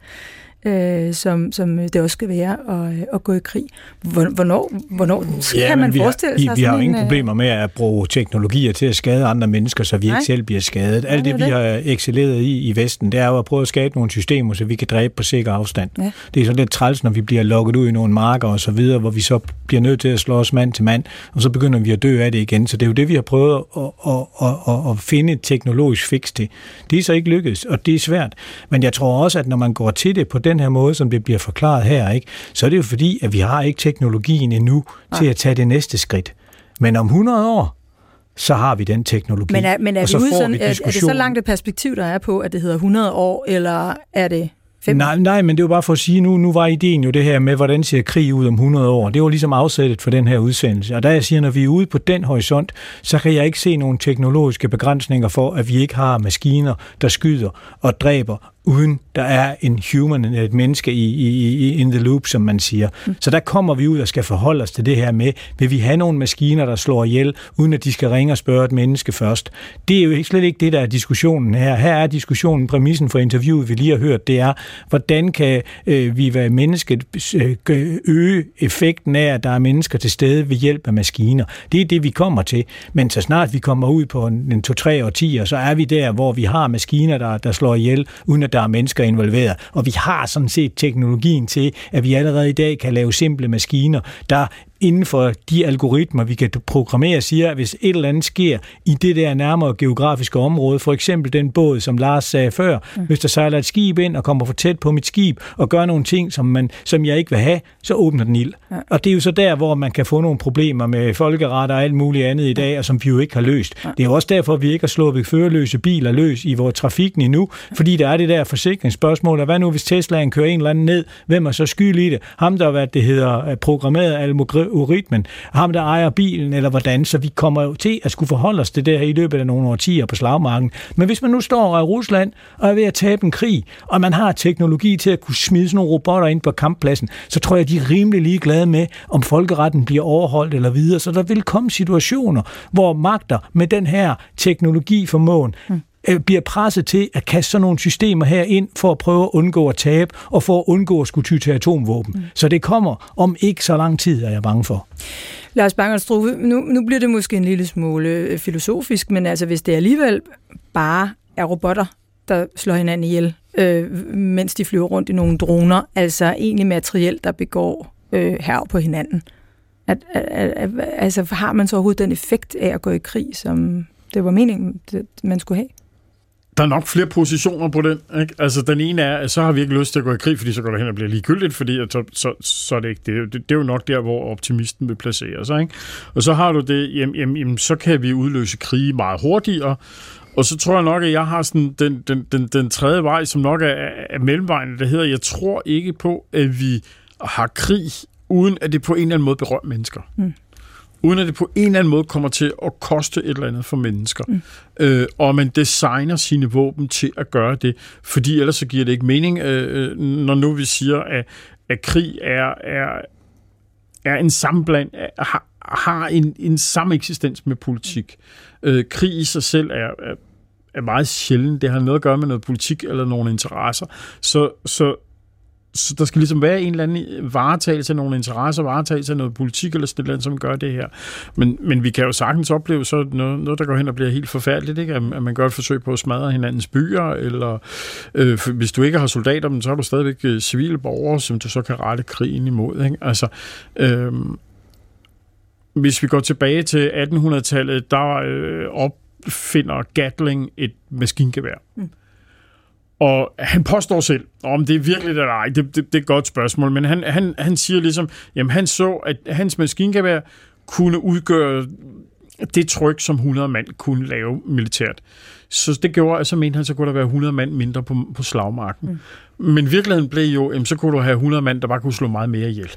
øh, som, som det også skal være at, at gå i krig. Hvornår, hvornår ja, kan man forestille sig Vi, har jo ingen en, øh, problemer med at bruge teknologier til at skade andre mennesker, så vi nej. ikke selv bliver skadet. Alt det, det, vi har excelleret i i Vesten, det er jo at prøve at skabe nogle systemer, så vi kan dræbe på sikker afstand. Ja. Det er så lidt træls, når vi bliver lukket ud i nogle marker og så videre, hvor vi så bliver nødt til at slå os mand til mand, og så begynder vi at dø af det igen. Så det er jo det, vi har prøvet at, at, at, at, at finde et teknologisk fix til. Det er så ikke lykkedes, og det er svært. Men jeg tror også, at når man går til det på den her måde, som det bliver forklaret her, ikke, så er det jo fordi, at vi har ikke teknologien endnu ja. til at tage det næste skridt. Men om 100 år, så har vi den teknologi. Men er, men er, vi ude sådan, vi er, er det så langt et perspektiv, der er på, at det hedder 100 år, eller er det. Nej, nej, men det var bare for at sige, nu, nu var ideen jo det her med, hvordan ser krig ud om 100 år. Det var ligesom afsættet for den her udsendelse. Og der jeg siger, når vi er ude på den horisont, så kan jeg ikke se nogle teknologiske begrænsninger for, at vi ikke har maskiner, der skyder og dræber uden der er en human, et menneske i, i, in the loop, som man siger. Mm. Så der kommer vi ud og skal forholde os til det her med, vil vi have nogle maskiner, der slår ihjel, uden at de skal ringe og spørge et menneske først. Det er jo slet ikke det, der er diskussionen her. Her er diskussionen, præmissen for interviewet, vi lige har hørt, det er, hvordan kan øh, vi være mennesket øh, øge effekten af, at der er mennesker til stede ved hjælp af maskiner. Det er det, vi kommer til. Men så snart vi kommer ud på en, en to-tre årtier, så er vi der, hvor vi har maskiner, der, der slår ihjel, uden at der er mennesker involveret. Og vi har sådan set teknologien til, at vi allerede i dag kan lave simple maskiner, der inden for de algoritmer, vi kan programmere, siger, at hvis et eller andet sker i det der nærmere geografiske område, for eksempel den båd, som Lars sagde før, mm. hvis der sejler et skib ind og kommer for tæt på mit skib og gør nogle ting, som, man, som jeg ikke vil have, så åbner den ild. Ja. Og det er jo så der, hvor man kan få nogle problemer med folkeret og alt muligt andet i dag, og som vi jo ikke har løst. Ja. Det er jo også derfor, vi ikke har sluppet førerløse biler løs i vores trafikken endnu, fordi der er det der forsikringsspørgsmål, og hvad nu hvis Teslaen kører en eller anden ned, hvem er så skyld i det? Ham, der hvad det hedder, programmeret algoritmen, ham, der ejer bilen, eller hvordan, så vi kommer jo til at skulle forholde os til det her i løbet af nogle årtier på slagmarken. Men hvis man nu står i Rusland og er ved at tabe en krig, og man har teknologi til at kunne smide sådan nogle robotter ind på kamppladsen, så tror jeg, de er rimelig ligeglade med, om folkeretten bliver overholdt eller videre. Så der vil komme situationer, hvor magter med den her teknologi formåen mm bliver presset til at kaste sådan nogle systemer her ind for at prøve at undgå at tabe og for at undgå at skulle ty til atomvåben. Mm. Så det kommer om ikke så lang tid, er jeg bange for. Lars Bangerstrup, nu, nu bliver det måske en lille smule øh, filosofisk, men altså hvis det alligevel bare er robotter, der slår hinanden ihjel, øh, mens de flyver rundt i nogle droner, altså egentlig materiel, der begår øh, her på hinanden. At, at, at, altså har man så overhovedet den effekt af at gå i krig, som det var meningen, man skulle have? Der er nok flere positioner på den. Ikke? Altså, den ene er, at så har vi ikke lyst til at gå i krig, fordi så går der hen og bliver ligegyldigt, fordi at så, så, så er det ikke det. det. Det er jo nok der, hvor optimisten vil placere sig. Ikke? Og så har du det, jamen, jamen, jamen, så kan vi udløse krige meget hurtigere, og så tror jeg nok, at jeg har sådan den, den, den, den tredje vej, som nok er, er mellemvejen, der hedder, jeg tror ikke på, at vi har krig, uden at det på en eller anden måde berører mennesker. Mm uden at det på en eller anden måde kommer til at koste et eller andet for mennesker. Mm. Øh, og man designer sine våben til at gøre det, fordi ellers så giver det ikke mening, øh, øh når nu vi siger, at, at krig er, er, er en sammenbland, har, har en, en samme eksistens med politik. Øh, krig i sig selv er, er, er meget sjældent. Det har noget at gøre med noget politik eller nogle interesser. Så, så så der skal ligesom være en eller anden varetagelse af nogle interesser, varetagelse af noget politik eller sådan noget, som gør det her. Men, men vi kan jo sagtens opleve så noget, noget, der går hen og bliver helt forfærdeligt, ikke? at man gør et forsøg på at smadre hinandens byer, eller øh, hvis du ikke har soldater, men så har du stadigvæk øh, civile borgere, som du så kan rette krigen imod. Ikke? Altså, øh, hvis vi går tilbage til 1800-tallet, der øh, opfinder Gatling et maskingevær. Mm. Og han påstår selv, om det er virkelig eller ej, det, det, det er et godt spørgsmål, men han, han, han siger ligesom, jamen han så, at hans maskingevær kunne udgøre det tryk, som 100 mand kunne lave militært. Så det gjorde, at så mente han, så kunne der være 100 mand mindre på, på slagmarken. Mm. Men virkeligheden blev jo, jamen, så kunne du have 100 mand, der bare kunne slå meget mere ihjel.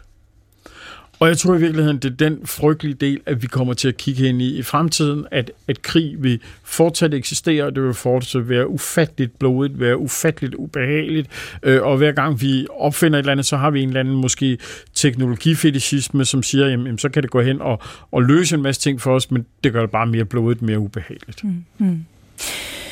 Og jeg tror i virkeligheden, det er den frygtelige del, at vi kommer til at kigge ind i i fremtiden, at, at krig vil fortsat eksistere, og det vil fortsat være ufatteligt blodigt, være ufatteligt ubehageligt, øh, og hver gang vi opfinder et eller andet, så har vi en eller anden måske teknologifetishisme, som siger, jamen, jamen så kan det gå hen og, og løse en masse ting for os, men det gør det bare mere blodigt, mere ubehageligt. Mm. Mm.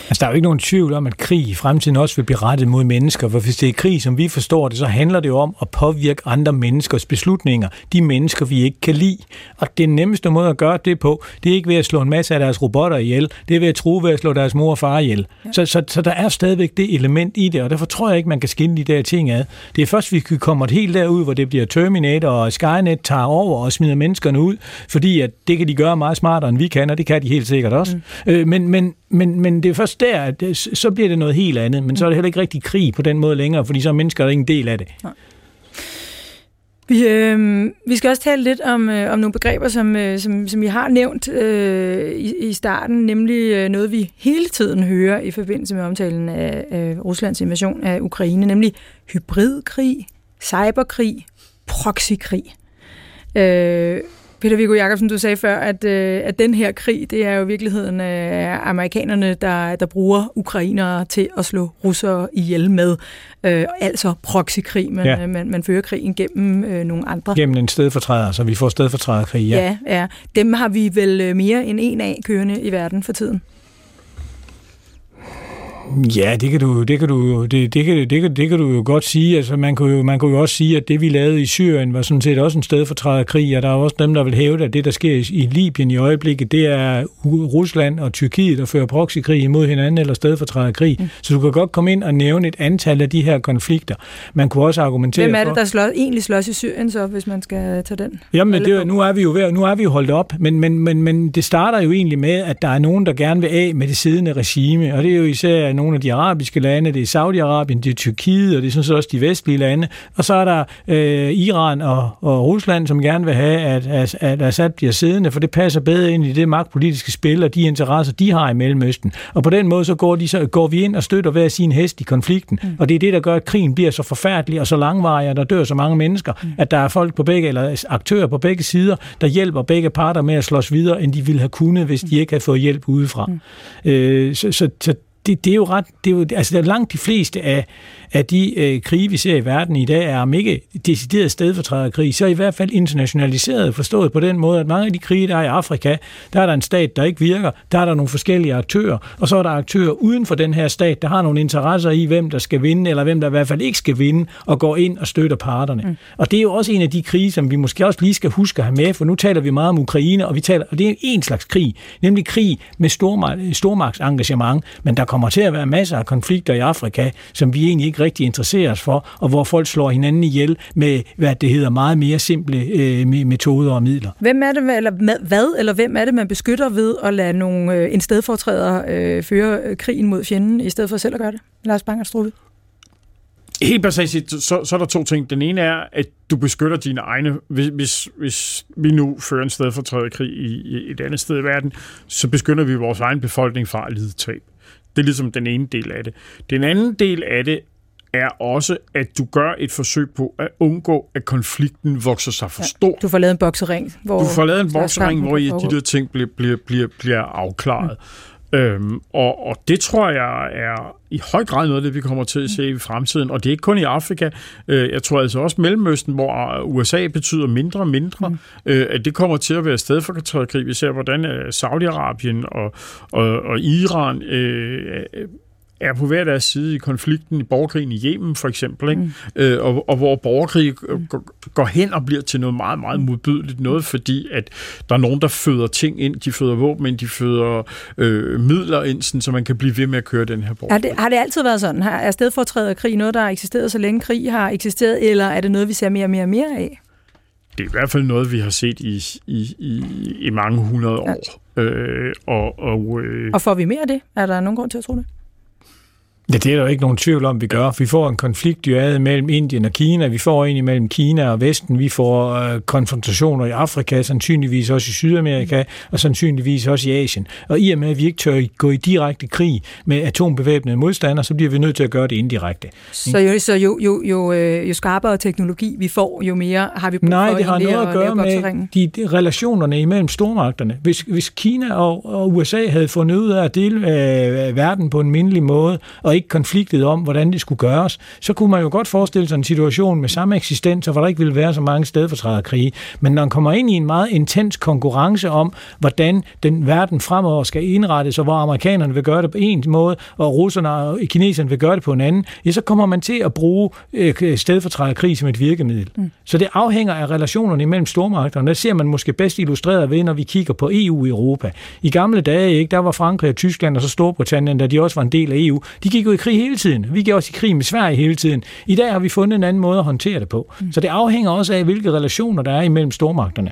Altså, der er jo ikke nogen tvivl om, at krig i fremtiden også vil blive rettet mod mennesker, for hvis det er krig, som vi forstår det, så handler det jo om at påvirke andre menneskers beslutninger, de mennesker, vi ikke kan lide. Og det nemmeste måde at gøre det på, det er ikke ved at slå en masse af deres robotter ihjel, det er ved at tro ved at slå deres mor og far ihjel. Ja. Så, så, så der er stadigvæk det element i det, og derfor tror jeg ikke, man kan skille de der ting ad. Det er først, vi kommer helt derud, hvor det bliver Terminator og Skynet tager over og smider menneskerne ud, fordi at det kan de gøre meget smartere, end vi kan, og det kan de helt sikkert også. Mm. Øh, men, men, men, men det er først der, at det, så bliver det noget helt andet, men så er det heller ikke rigtig krig på den måde længere, fordi så er mennesker der ikke en del af det. Nej. Vi, øh, vi skal også tale lidt om, øh, om nogle begreber, som, øh, som, som vi har nævnt øh, i, i starten, nemlig øh, noget, vi hele tiden hører i forbindelse med omtalen af øh, Ruslands invasion af Ukraine, nemlig hybridkrig, cyberkrig, proxykrig. Øh, Peter Viggo Jacobsen, du sagde før, at, øh, at den her krig, det er jo i virkeligheden øh, amerikanerne, der, der bruger ukrainere til at slå russere ihjel med. Øh, altså proxykrig, man, ja. man, man fører krigen gennem øh, nogle andre. Gennem en stedfortræder, så vi får stedfortræderkrig, ja. Ja, ja. Dem har vi vel øh, mere end en af kørende i verden for tiden. Ja, det kan du, det kan du, det, det, kan, det, kan, det kan du jo godt sige. Altså, man, kunne jo, man kunne jo også sige, at det, vi lavede i Syrien, var sådan set også en sted for krig, og der er også dem, der vil hæve, at det, der sker i Libyen i øjeblikket, det er Rusland og Tyrkiet, der fører proxykrig imod hinanden, eller sted for krig. Mm. Så du kan godt komme ind og nævne et antal af de her konflikter. Man kunne også argumentere Hvem er det, der slår, egentlig slås i Syrien så, hvis man skal tage den? Jamen, det, nu er vi jo ved, nu er vi jo holdt op, men, men, men, men det starter jo egentlig med, at der er nogen, der gerne vil af med det siddende regime, og det er jo især nogle af de arabiske lande, det er Saudi-Arabien, det er Tyrkiet, og det er sådan set også de vestlige lande. Og så er der øh, Iran og, og Rusland, som gerne vil have, at, at, at Assad bliver siddende, for det passer bedre ind i det magtpolitiske spil og de interesser, de har i Mellemøsten. Og på den måde så går, de, så går vi ind og støtter hver sin hest i konflikten. Mm. Og det er det, der gør, at krigen bliver så forfærdelig og så langvarig, og der dør så mange mennesker, mm. at der er folk på begge, eller aktører på begge sider, der hjælper begge parter med at slås videre, end de ville have kunnet, hvis de ikke havde fået hjælp udefra. Mm. Øh, så, så, så det, det er jo ret, det er jo, altså der er langt de fleste af, af de øh, krige, vi ser i verden i dag, er om ikke decideret stedfortræderkrig, så i hvert fald internationaliseret, forstået på den måde, at mange af de krige, der er i Afrika, der er der en stat, der ikke virker, der er der nogle forskellige aktører, og så er der aktører uden for den her stat, der har nogle interesser i, hvem der skal vinde, eller hvem der i hvert fald ikke skal vinde, og går ind og støtter parterne. Mm. Og det er jo også en af de krige, som vi måske også lige skal huske at have med, for nu taler vi meget om Ukraine, og vi taler, og det er en slags krig, nemlig krig med stormagtsengagement, men der kommer til at være masser af konflikter i Afrika, som vi egentlig ikke rigtig interesserer os for, og hvor folk slår hinanden ihjel med, hvad det hedder, meget mere simple øh, metoder og midler. Hvem er det, eller hvad, eller hvem er det, man beskytter ved at lade nogle, øh, en stedfortræder øh, føre øh, krigen mod fjenden, i stedet for selv at gøre det? Lars Bangerstrude? Helt basalt så, så er der to ting. Den ene er, at du beskytter dine egne. Hvis, hvis, hvis vi nu fører en stedfortræderkrig i, i et andet sted i verden, så beskytter vi vores egen befolkning fra at lide tab. Det er ligesom den ene del af det. Den anden del af det er også, at du gør et forsøg på at undgå, at konflikten vokser sig for stor. Ja, du får lavet en boksering. Hvor du får lavet en boksering, hvor I, de der ting bliver, bliver, bliver, bliver afklaret. Mm. Øhm, og, og det tror jeg er i høj grad noget af det, vi kommer til at se i fremtiden. Og det er ikke kun i Afrika. Øh, jeg tror altså også Mellemøsten, hvor USA betyder mindre og mindre, mm. øh, at det kommer til at være sted for krig. Vi ser, hvordan øh, Saudi-Arabien og, og, og Iran øh, er på hver deres side i konflikten i borgerkrigen i Yemen for eksempel, ikke? Mm. Øh, og, og hvor borgerkrig mm. går hen og bliver til noget meget, meget modbydeligt noget, fordi at der er nogen, der føder ting ind, de føder våben ind, de føder øh, midler ind, sådan, så man kan blive ved med at køre den her borgerkrig. Har det, har det altid været sådan? Er stedfortræder krig noget, der har eksisteret så længe krig har eksisteret, eller er det noget, vi ser mere og mere og mere af? Det er i hvert fald noget, vi har set i, i, i, i mange hundrede år. Ja. Øh, og, og, øh, og får vi mere af det? Er der nogen grund til at tro det? Ja, det er der jo ikke nogen tvivl om, vi gør. Vi får en konflikt jo mellem Indien og Kina, vi får en imellem Kina og Vesten, vi får øh, konfrontationer i Afrika, sandsynligvis også i Sydamerika, og sandsynligvis også i Asien. Og i og med, at vi ikke tør gå i direkte krig med atombevæbnede modstandere, så bliver vi nødt til at gøre det indirekte. Så jo, så jo, jo, jo, øh, jo skarpere teknologi vi får, jo mere har vi brug Nej, for det har noget at gøre med de, de relationerne imellem stormagterne. Hvis, hvis Kina og, og USA havde fundet ud af at dele øh, verden på en mindelig måde, og ikke konfliktet om, hvordan det skulle gøres, så kunne man jo godt forestille sig en situation med samme eksistens, hvor der ikke ville være så mange stedfortræderkrige. Men når man kommer ind i en meget intens konkurrence om, hvordan den verden fremover skal indrettes, og hvor amerikanerne vil gøre det på en måde, og russerne og kineserne vil gøre det på en anden, ja, så kommer man til at bruge øh, stedfortræderkrig som et virkemiddel. Mm. Så det afhænger af relationerne imellem stormagterne. Der ser man måske bedst illustreret ved, når vi kigger på EU i Europa. I gamle dage, ikke, der var Frankrig og Tyskland og så Storbritannien, da de også var en del af EU, de gik jo i krig hele tiden. Vi gik også i krig med Sverige hele tiden. I dag har vi fundet en anden måde at håndtere det på. Mm. Så det afhænger også af, hvilke relationer der er imellem stormagterne.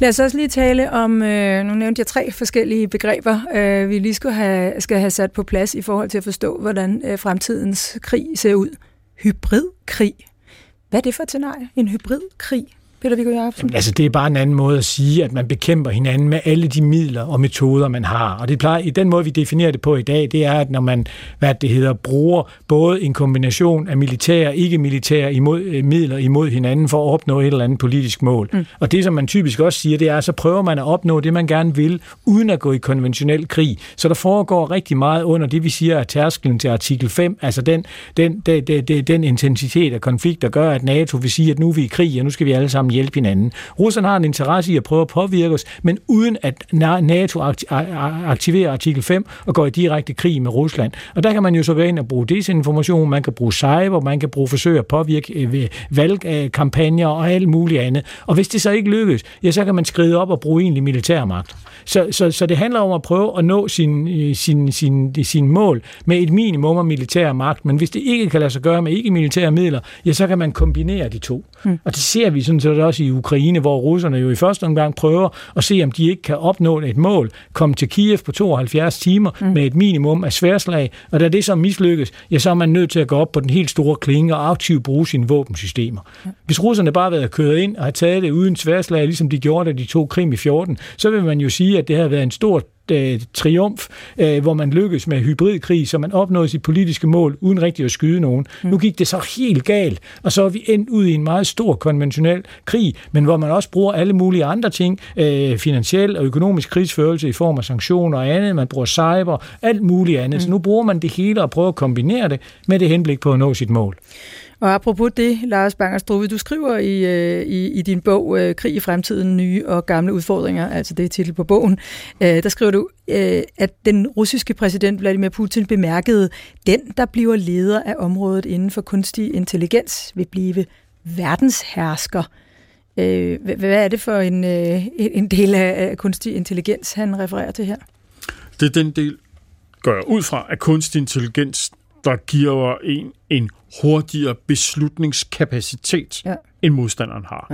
Lad os også lige tale om, øh, nu nævnte jeg tre forskellige begreber, øh, vi lige skal have, skal have sat på plads i forhold til at forstå, hvordan øh, fremtidens krig ser ud. Hybridkrig. Hvad er det for et scenarie? En hybridkrig? Peter Viggo Jacobsen? Altså, det er bare en anden måde at sige, at man bekæmper hinanden med alle de midler og metoder, man har. Og det plejer, i den måde, vi definerer det på i dag, det er, at når man, hvad det hedder, bruger både en kombination af militære og ikke-militære imod, øh, midler imod hinanden for at opnå et eller andet politisk mål. Mm. Og det, som man typisk også siger, det er, så prøver man at opnå det, man gerne vil, uden at gå i konventionel krig. Så der foregår rigtig meget under det, vi siger er tærskelen til artikel 5, altså den, den, den, den, den intensitet af konflikt, der gør, at NATO vil sige, at nu er vi i krig, og nu skal vi alle sammen sammen hjælpe hinanden. Russerne har en interesse i at prøve at påvirke os, men uden at NATO aktiverer artikel 5 og går i direkte krig med Rusland. Og der kan man jo så være ind og bruge desinformation, man kan bruge cyber, man kan bruge forsøg at påvirke øh, valgkampagner øh, og alt muligt andet. Og hvis det så ikke lykkes, ja, så kan man skride op og bruge egentlig militærmagt. Så, så, så det handler om at prøve at nå sin, øh, sin, sin, sin mål med et minimum af militær magt, men hvis det ikke kan lade sig gøre med ikke-militære midler, ja, så kan man kombinere de to. Mm. Og det ser vi sådan set også i Ukraine, hvor russerne jo i første omgang prøver at se, om de ikke kan opnå et mål, komme til Kiev på 72 timer mm. med et minimum af sværslag, og da det så mislykkes, ja, så er man nødt til at gå op på den helt store klinge og aktivt bruge sine våbensystemer. Mm. Hvis russerne bare havde kørt ind og havde taget det uden sværslag, ligesom de gjorde, da de tog Krim i 14, så vil man jo sige, at det har været en stor øh, triumf, øh, hvor man lykkedes med hybridkrig, så man opnåede sit politiske mål uden rigtig at skyde nogen. Mm. Nu gik det så helt galt, og så er vi endt ud i en meget stor konventionel krig, men hvor man også bruger alle mulige andre ting, øh, finansiel og økonomisk krigsførelse i form af sanktioner og andet, man bruger cyber, alt muligt andet. Mm. Så nu bruger man det hele og prøver at kombinere det med det henblik på at nå sit mål. Og apropos det, Lars Banger du skriver i, øh, i, i din bog øh, Krig i fremtiden, nye og gamle udfordringer, altså det er titel på bogen, øh, der skriver du, øh, at den russiske præsident Vladimir Putin bemærkede, den, der bliver leder af området inden for kunstig intelligens, vil blive verdenshersker. Øh, hvad er det for en, øh, en del af kunstig intelligens, han refererer til her? Det er den del, går jeg ud fra, at kunstig intelligens der giver en en hurtigere beslutningskapacitet, ja. end modstanderen har.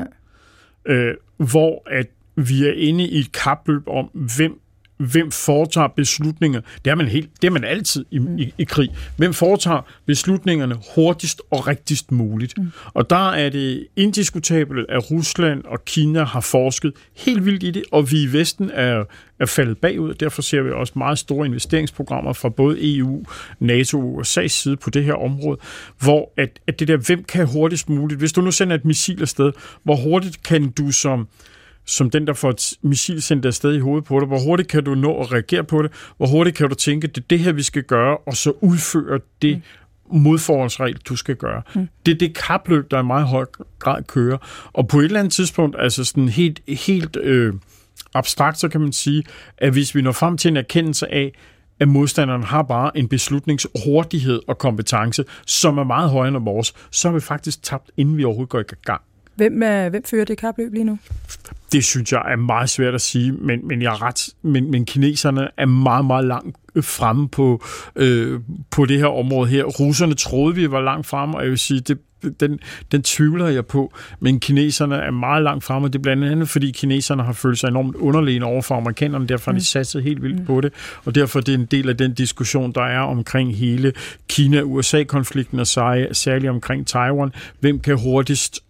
Ja. Øh, hvor at vi er inde i et kapløb om, hvem hvem foretager beslutninger. Det er man, helt, det er man altid i, i, i krig. Hvem foretager beslutningerne hurtigst og rigtigst muligt. Mm. Og der er det indiskutabelt, at Rusland og Kina har forsket helt vildt i det, og vi i Vesten er, er faldet bagud. Derfor ser vi også meget store investeringsprogrammer fra både EU, NATO og USA's side på det her område, hvor at, at det der, hvem kan hurtigst muligt, hvis du nu sender et missil afsted, hvor hurtigt kan du som som den, der får et missil sendt afsted i hovedet på dig. Hvor hurtigt kan du nå at reagere på det? Hvor hurtigt kan du tænke, det er det her, vi skal gøre, og så udføre det mm. modforholdsregel, du skal gøre. Mm. Det er det kapløb, der i meget høj grad kører. Og på et eller andet tidspunkt, altså sådan helt, helt øh, abstrakt, så kan man sige, at hvis vi når frem til en erkendelse af, at modstanderen har bare en beslutningshurtighed og kompetence, som er meget højere end vores, så har vi faktisk tabt, inden vi overhovedet går i gang. Hvem, er, hvem fører det kapløb lige nu? Det synes jeg er meget svært at sige, men, men jeg er ret, men, men kineserne er meget, meget langt fremme på, øh, på det her område her. Russerne troede, vi var langt fremme, og jeg vil sige, det, den, den tvivler jeg på, men kineserne er meget langt fremme, og det er blandt andet, fordi kineserne har følt sig enormt underlegne over for amerikanerne, derfor har de mm. satset helt vildt mm. på det, og derfor er det en del af den diskussion, der er omkring hele Kina-USA-konflikten, og særligt omkring Taiwan. Hvem kan hurtigst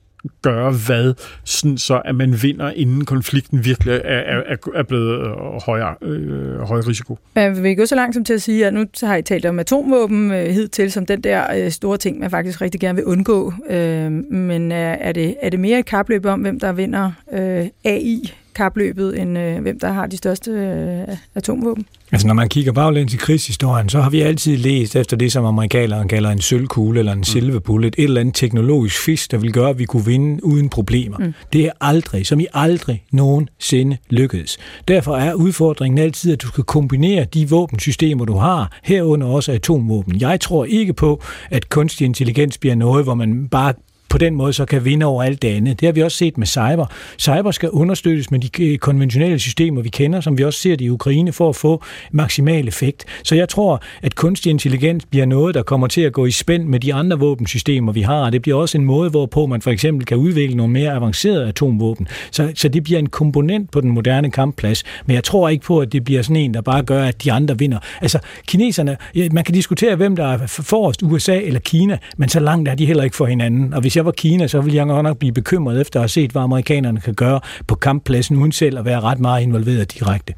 gøre hvad, sådan så at man vinder, inden konflikten virkelig er, er, er blevet øh, højere, øh, høj risiko. Men vil vi gå så langt som til at sige, at nu har I talt om atomvåben øh, hidtil som den der øh, store ting, man faktisk rigtig gerne vil undgå. Øh, men er, er, det, er det mere et kapløb om, hvem der vinder øh, AI kapløbet, end øh, hvem der har de største øh, atomvåben? Altså når man kigger baglæns i krigshistorien, så har vi altid læst efter det, som amerikanerne kalder en sølvkugle eller en mm. silver bullet, et eller andet teknologisk fisk, der vil gøre, at vi kunne vinde uden problemer. Mm. Det er aldrig, som i aldrig nogensinde lykkedes. Derfor er udfordringen altid, at du skal kombinere de våbensystemer, du har, herunder også atomvåben. Jeg tror ikke på, at kunstig intelligens bliver noget, hvor man bare på den måde så kan vinde over alt det andet. Det har vi også set med cyber. Cyber skal understøttes med de øh, konventionelle systemer, vi kender, som vi også ser det i Ukraine, for at få maksimal effekt. Så jeg tror, at kunstig intelligens bliver noget, der kommer til at gå i spænd med de andre våbensystemer, vi har. Det bliver også en måde, hvorpå man for eksempel kan udvikle nogle mere avancerede atomvåben. Så, så det bliver en komponent på den moderne kampplads. Men jeg tror ikke på, at det bliver sådan en, der bare gør, at de andre vinder. Altså, kineserne, man kan diskutere, hvem der er forrest, USA eller Kina, men så langt er de heller ikke for hinanden. Og hvis jeg jeg var Kina, så ville jeg godt nok blive bekymret efter at have set, hvad amerikanerne kan gøre på kamppladsen, uden selv at være ret meget involveret direkte.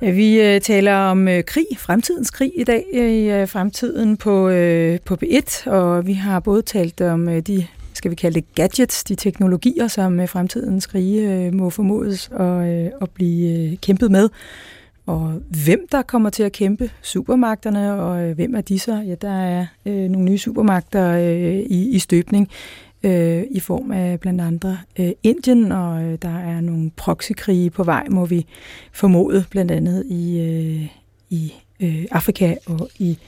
Vi øh, taler om øh, krig, fremtidens krig i dag, øh, i fremtiden på, på B1, og vi har både talt om de skal vi kalde det gadgets, de teknologier, som fremtidens krige må formodes at, at blive kæmpet med og hvem der kommer til at kæmpe supermagterne, og øh, hvem er de så? Ja, der er øh, nogle nye supermagter øh, i, i støbning øh, i form af blandt andre øh, Indien, og øh, der er nogle proxykrige på vej, må vi formode, blandt andet i, øh, i øh, Afrika og i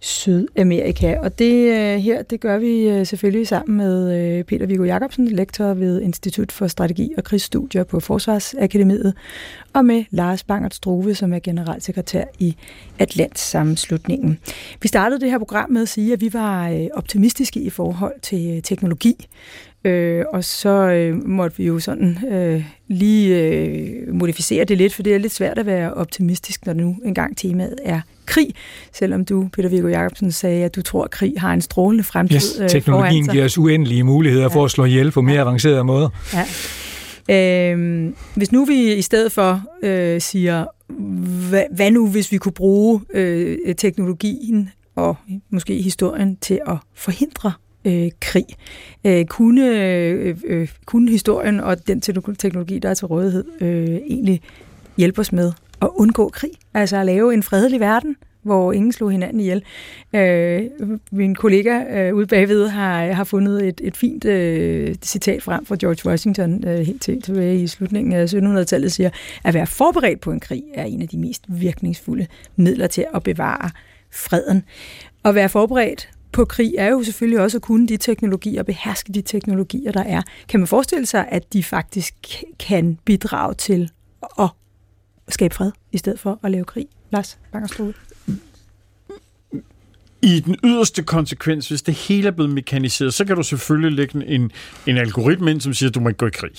Sydamerika. Og det øh, her, det gør vi øh, selvfølgelig sammen med øh, Peter Viggo Jacobsen, lektor ved Institut for Strategi og Krigsstudier på Forsvarsakademiet, og med Lars Bangert Struve, som er generalsekretær i Atlantsammenslutningen. Vi startede det her program med at sige, at vi var øh, optimistiske i forhold til øh, teknologi. Øh, og så øh, måtte vi jo sådan øh, lige øh, modificere det lidt, for det er lidt svært at være optimistisk, når nu engang temaet er krig, selvom du, Peter Viggo Jacobsen, sagde, at du tror, at krig har en strålende fremtid yes, øh, teknologien giver os uendelige muligheder ja. for at slå ihjel på mere ja. avancerede måder. Ja. Øh, hvis nu vi i stedet for øh, siger, hvad, hvad nu hvis vi kunne bruge øh, teknologien og måske historien til at forhindre øh, krig. Øh, kunne, øh, øh, kunne historien og den teknologi, der er til rådighed, øh, egentlig hjælpe os med at undgå krig? Altså at lave en fredelig verden, hvor ingen slog hinanden ihjel. Øh, min kollega øh, ude bagved har, har fundet et, et fint øh, citat frem fra George Washington øh, helt til, tilbage i slutningen af 1700-tallet, siger, at være forberedt på en krig er en af de mest virkningsfulde midler til at bevare freden. At være forberedt på krig er jo selvfølgelig også at kunne de teknologier, beherske de teknologier, der er. Kan man forestille sig, at de faktisk kan bidrage til at skabe fred, i stedet for at lave krig? Lars Bangerstrud. I den yderste konsekvens, hvis det hele er blevet mekaniseret, så kan du selvfølgelig lægge en, en algoritme ind, som siger, at du må ikke gå i krig.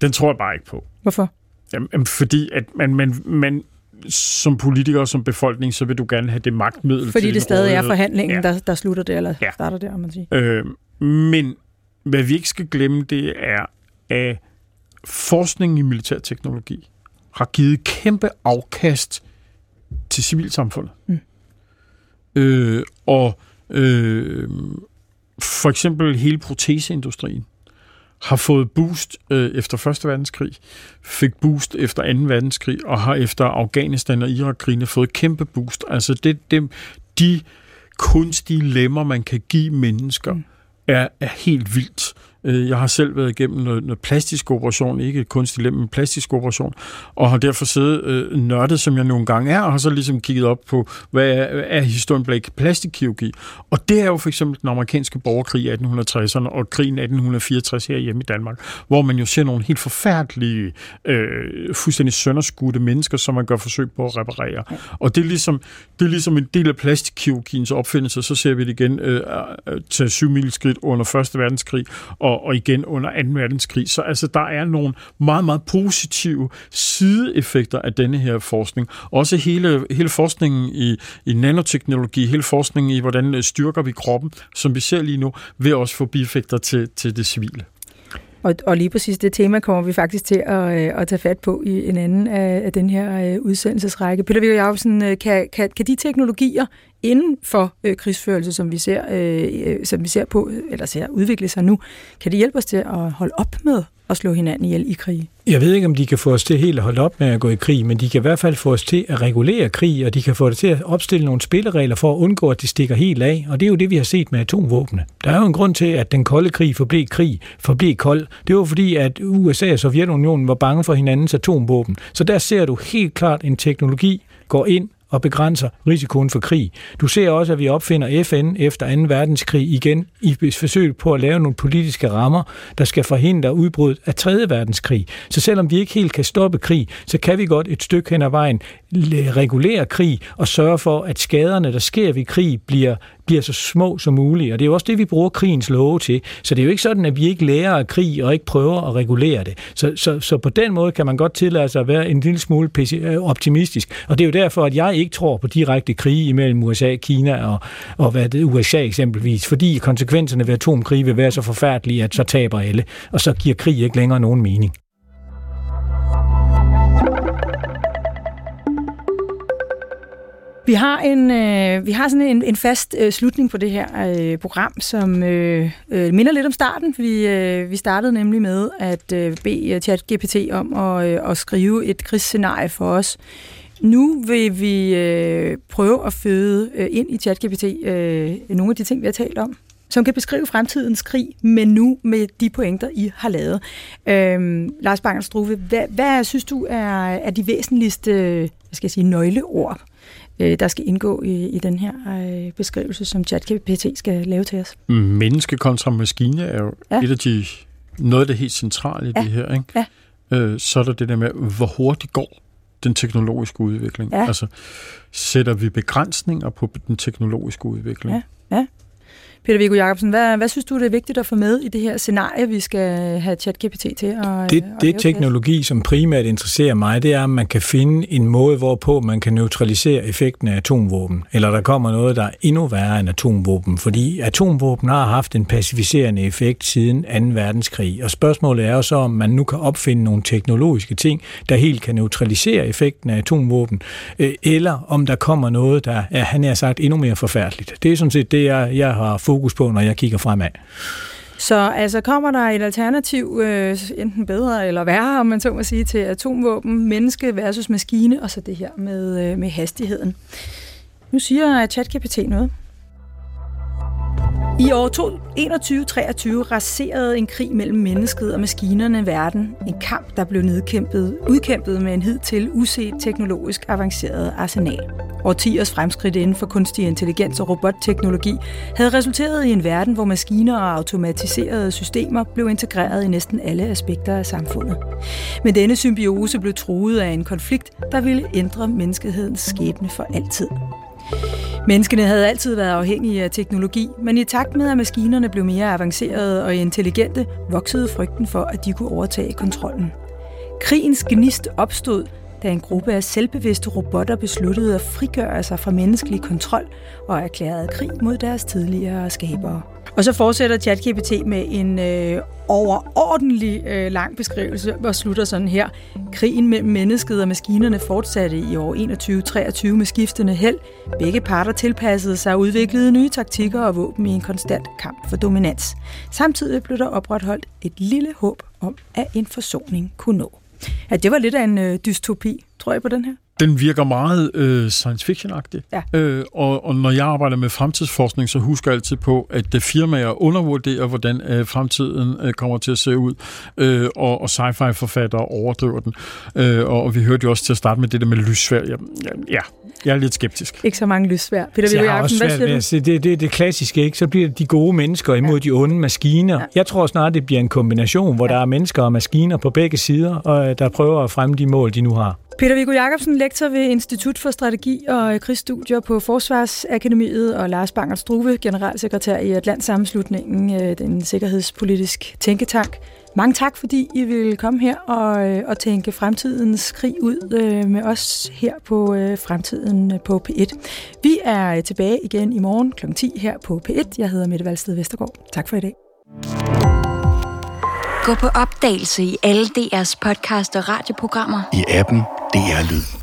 Den tror jeg bare ikke på. Hvorfor? Jamen, fordi at man, man, man, som politiker og som befolkning, så vil du gerne have det magtmiddel Fordi til det stadig er forhandlingen, ja. der, der slutter det, eller ja. starter der, om man siger. Øh, men hvad vi ikke skal glemme, det er, at forskningen i militærteknologi har givet kæmpe afkast til civilsamfundet. Mm. Øh, og øh, for eksempel hele proteseindustrien har fået boost øh, efter 1. verdenskrig, fik boost efter 2. verdenskrig, og har efter Afghanistan og Irak-krigene fået kæmpe boost. Altså det, det, de kunstige lemmer, man kan give mennesker, mm. er, er helt vildt. Øh, jeg har selv været igennem noget, noget plastisk operation, ikke kunstig lem, men plastisk operation, og har derfor siddet øh, nørdet, som jeg nogle gange er, og har så ligesom kigget op på, hvad er, er historien bag plastikkirurgi. Og det er jo for eksempel den amerikanske borgerkrig i 1860'erne og krigen 1864 her hjemme i Danmark, hvor man jo ser nogle helt forfærdelige, øh, fuldstændig sønderskudte mennesker, som man gør forsøg på at reparere. Og det er ligesom, det er ligesom en del af plastikkirurgiens opfindelse, så ser vi det igen øh, øh til syv skridt under 1. verdenskrig, og og, og igen under 2. verdenskrig. Så altså, der er nogle meget, meget positive sideeffekter af denne her forskning. Også hele, hele forskningen i, i nanoteknologi, hele forskningen i, hvordan øh, styrker vi kroppen, som vi ser lige nu, vil også få bieffekter til, til det civile. Og, og lige præcis det tema kommer vi faktisk til at, øh, at tage fat på i en anden af, af den her øh, udsendelsesrække. Peter Viggo Jacobsen, øh, kan, kan, kan de teknologier inden for øh, krigsførelse, som vi ser, øh, som vi ser på, eller ser udvikle sig nu, kan det hjælpe os til at holde op med at slå hinanden ihjel i krig? Jeg ved ikke, om de kan få os til helt at holde op med at gå i krig, men de kan i hvert fald få os til at regulere krig, og de kan få det til at opstille nogle spilleregler for at undgå, at det stikker helt af. Og det er jo det, vi har set med atomvåbne. Der er jo en grund til, at den kolde krig forblev krig, forblev kold. Det var fordi, at USA og Sovjetunionen var bange for hinandens atomvåben. Så der ser du helt klart en teknologi går ind og begrænser risikoen for krig. Du ser også, at vi opfinder FN efter 2. verdenskrig igen i forsøg på at lave nogle politiske rammer, der skal forhindre udbrud af 3. verdenskrig. Så selvom vi ikke helt kan stoppe krig, så kan vi godt et stykke hen ad vejen regulere krig og sørge for, at skaderne, der sker ved krig, bliver bliver så små som muligt. Og det er jo også det, vi bruger krigens love til. Så det er jo ikke sådan, at vi ikke lærer af krig og ikke prøver at regulere det. Så, så, så på den måde kan man godt tillade sig at være en lille smule øh, optimistisk. Og det er jo derfor, at jeg ikke tror på direkte krig imellem USA, Kina og, og hvad det, USA eksempelvis. Fordi konsekvenserne ved atomkrig vil være så forfærdelige, at så taber alle. Og så giver krig ikke længere nogen mening. Vi har en, øh, vi har sådan en, en fast øh, slutning på det her øh, program, som øh, øh, minder lidt om starten. Vi, øh, vi startede nemlig med at øh, bede øh, ChatGPT om at, øh, at skrive et krigsscenarie for os. Nu vil vi øh, prøve at føde øh, ind i ChatGPT øh, nogle af de ting, vi har talt om, som kan beskrive fremtidens krig, men nu med de pointer, I har lavet. Øh, Lars Bangerstruve, hvad, hvad synes du er, er de væsentligste øh, hvad skal jeg sige, nøgleord øh, der skal indgå i, i den her øh, beskrivelse, som ChatGPT skal lave til os. Menneske kontra maskine er jo ja. et af de, noget af det helt centrale i ja. det her. Ikke? Ja. Øh, så er der det der med, hvor hurtigt går den teknologiske udvikling. Ja. Altså, sætter vi begrænsninger på den teknologiske udvikling? Ja. ja. Peter Viggo Jacobsen, hvad, hvad synes du, det er vigtigt at få med i det her scenarie, vi skal have ChatGPT til at Det, at det teknologi, som primært interesserer mig, det er, at man kan finde en måde, hvorpå man kan neutralisere effekten af atomvåben, eller der kommer noget, der er endnu værre end atomvåben, fordi atomvåben har haft en pacificerende effekt siden 2. verdenskrig, og spørgsmålet er jo så, om man nu kan opfinde nogle teknologiske ting, der helt kan neutralisere effekten af atomvåben, øh, eller om der kommer noget, der er, han har sagt, endnu mere forfærdeligt. Det er sådan set det, jeg, jeg har fokus på, når jeg kigger fremad. Så altså kommer der et alternativ, øh, enten bedre eller værre, om man så må sige, til atomvåben, menneske versus maskine, og så det her med, øh, med hastigheden. Nu siger ChatGPT noget. I år 2123 raserede en krig mellem mennesket og maskinerne verden. En kamp, der blev nedkæmpet, udkæmpet med en hidtil uset teknologisk avanceret arsenal. Årtiers fremskridt inden for kunstig intelligens og robotteknologi havde resulteret i en verden, hvor maskiner og automatiserede systemer blev integreret i næsten alle aspekter af samfundet. Men denne symbiose blev truet af en konflikt, der ville ændre menneskehedens skæbne for altid. Menneskene havde altid været afhængige af teknologi, men i takt med, at maskinerne blev mere avancerede og intelligente, voksede frygten for, at de kunne overtage kontrollen. Krigens gnist opstod, da en gruppe af selvbevidste robotter besluttede at frigøre sig fra menneskelig kontrol og erklærede krig mod deres tidligere skabere. Og så fortsætter ChatGPT med en øh, overordentlig øh, lang beskrivelse og slutter sådan her. Krigen mellem mennesket og maskinerne fortsatte i år 21-23 med skiftende held. Begge parter tilpassede sig og udviklede nye taktikker og våben i en konstant kamp for dominans. Samtidig blev der opretholdt et lille håb om, at en forsoning kunne nå. Ja, det var lidt af en øh, dystopi, tror jeg, på den her. Den virker meget øh, science fiction-agtig. Ja. Øh, og, og når jeg arbejder med fremtidsforskning, så husker jeg altid på, at det firmaer undervurderer, hvordan øh, fremtiden øh, kommer til at se ud, øh, og, og sci-fi-forfattere overdriver den. Øh, og, og vi hørte jo også til at starte med det der med lyssvær. Ja, ja, jeg er lidt skeptisk. Ikke så mange lyssvær. Peter jeg har også svært ved at se, det, det, det klassiske, ikke? Så bliver det de gode mennesker imod ja. de onde maskiner. Ja. Jeg tror snart, det bliver en kombination, hvor ja. der er mennesker og maskiner på begge sider, og der prøver at fremme de mål, de nu har. Peter Viggo Jacobsen, lektor ved Institut for Strategi og Krigsstudier på Forsvarsakademiet, og Lars Banger Struve, generalsekretær i Atlantsammenslutningen, øh, den sikkerhedspolitisk tænketank. Mange tak, fordi I vil komme her og, øh, og tænke fremtidens krig ud øh, med os her på Fremtiden på P1. Vi er tilbage igen i morgen kl. 10 her på P1. Jeg hedder Mette Valsted Vestergaard. Tak for i dag. Gå på opdagelse i alle DR's podcast og radioprogrammer. I appen DR Lyd.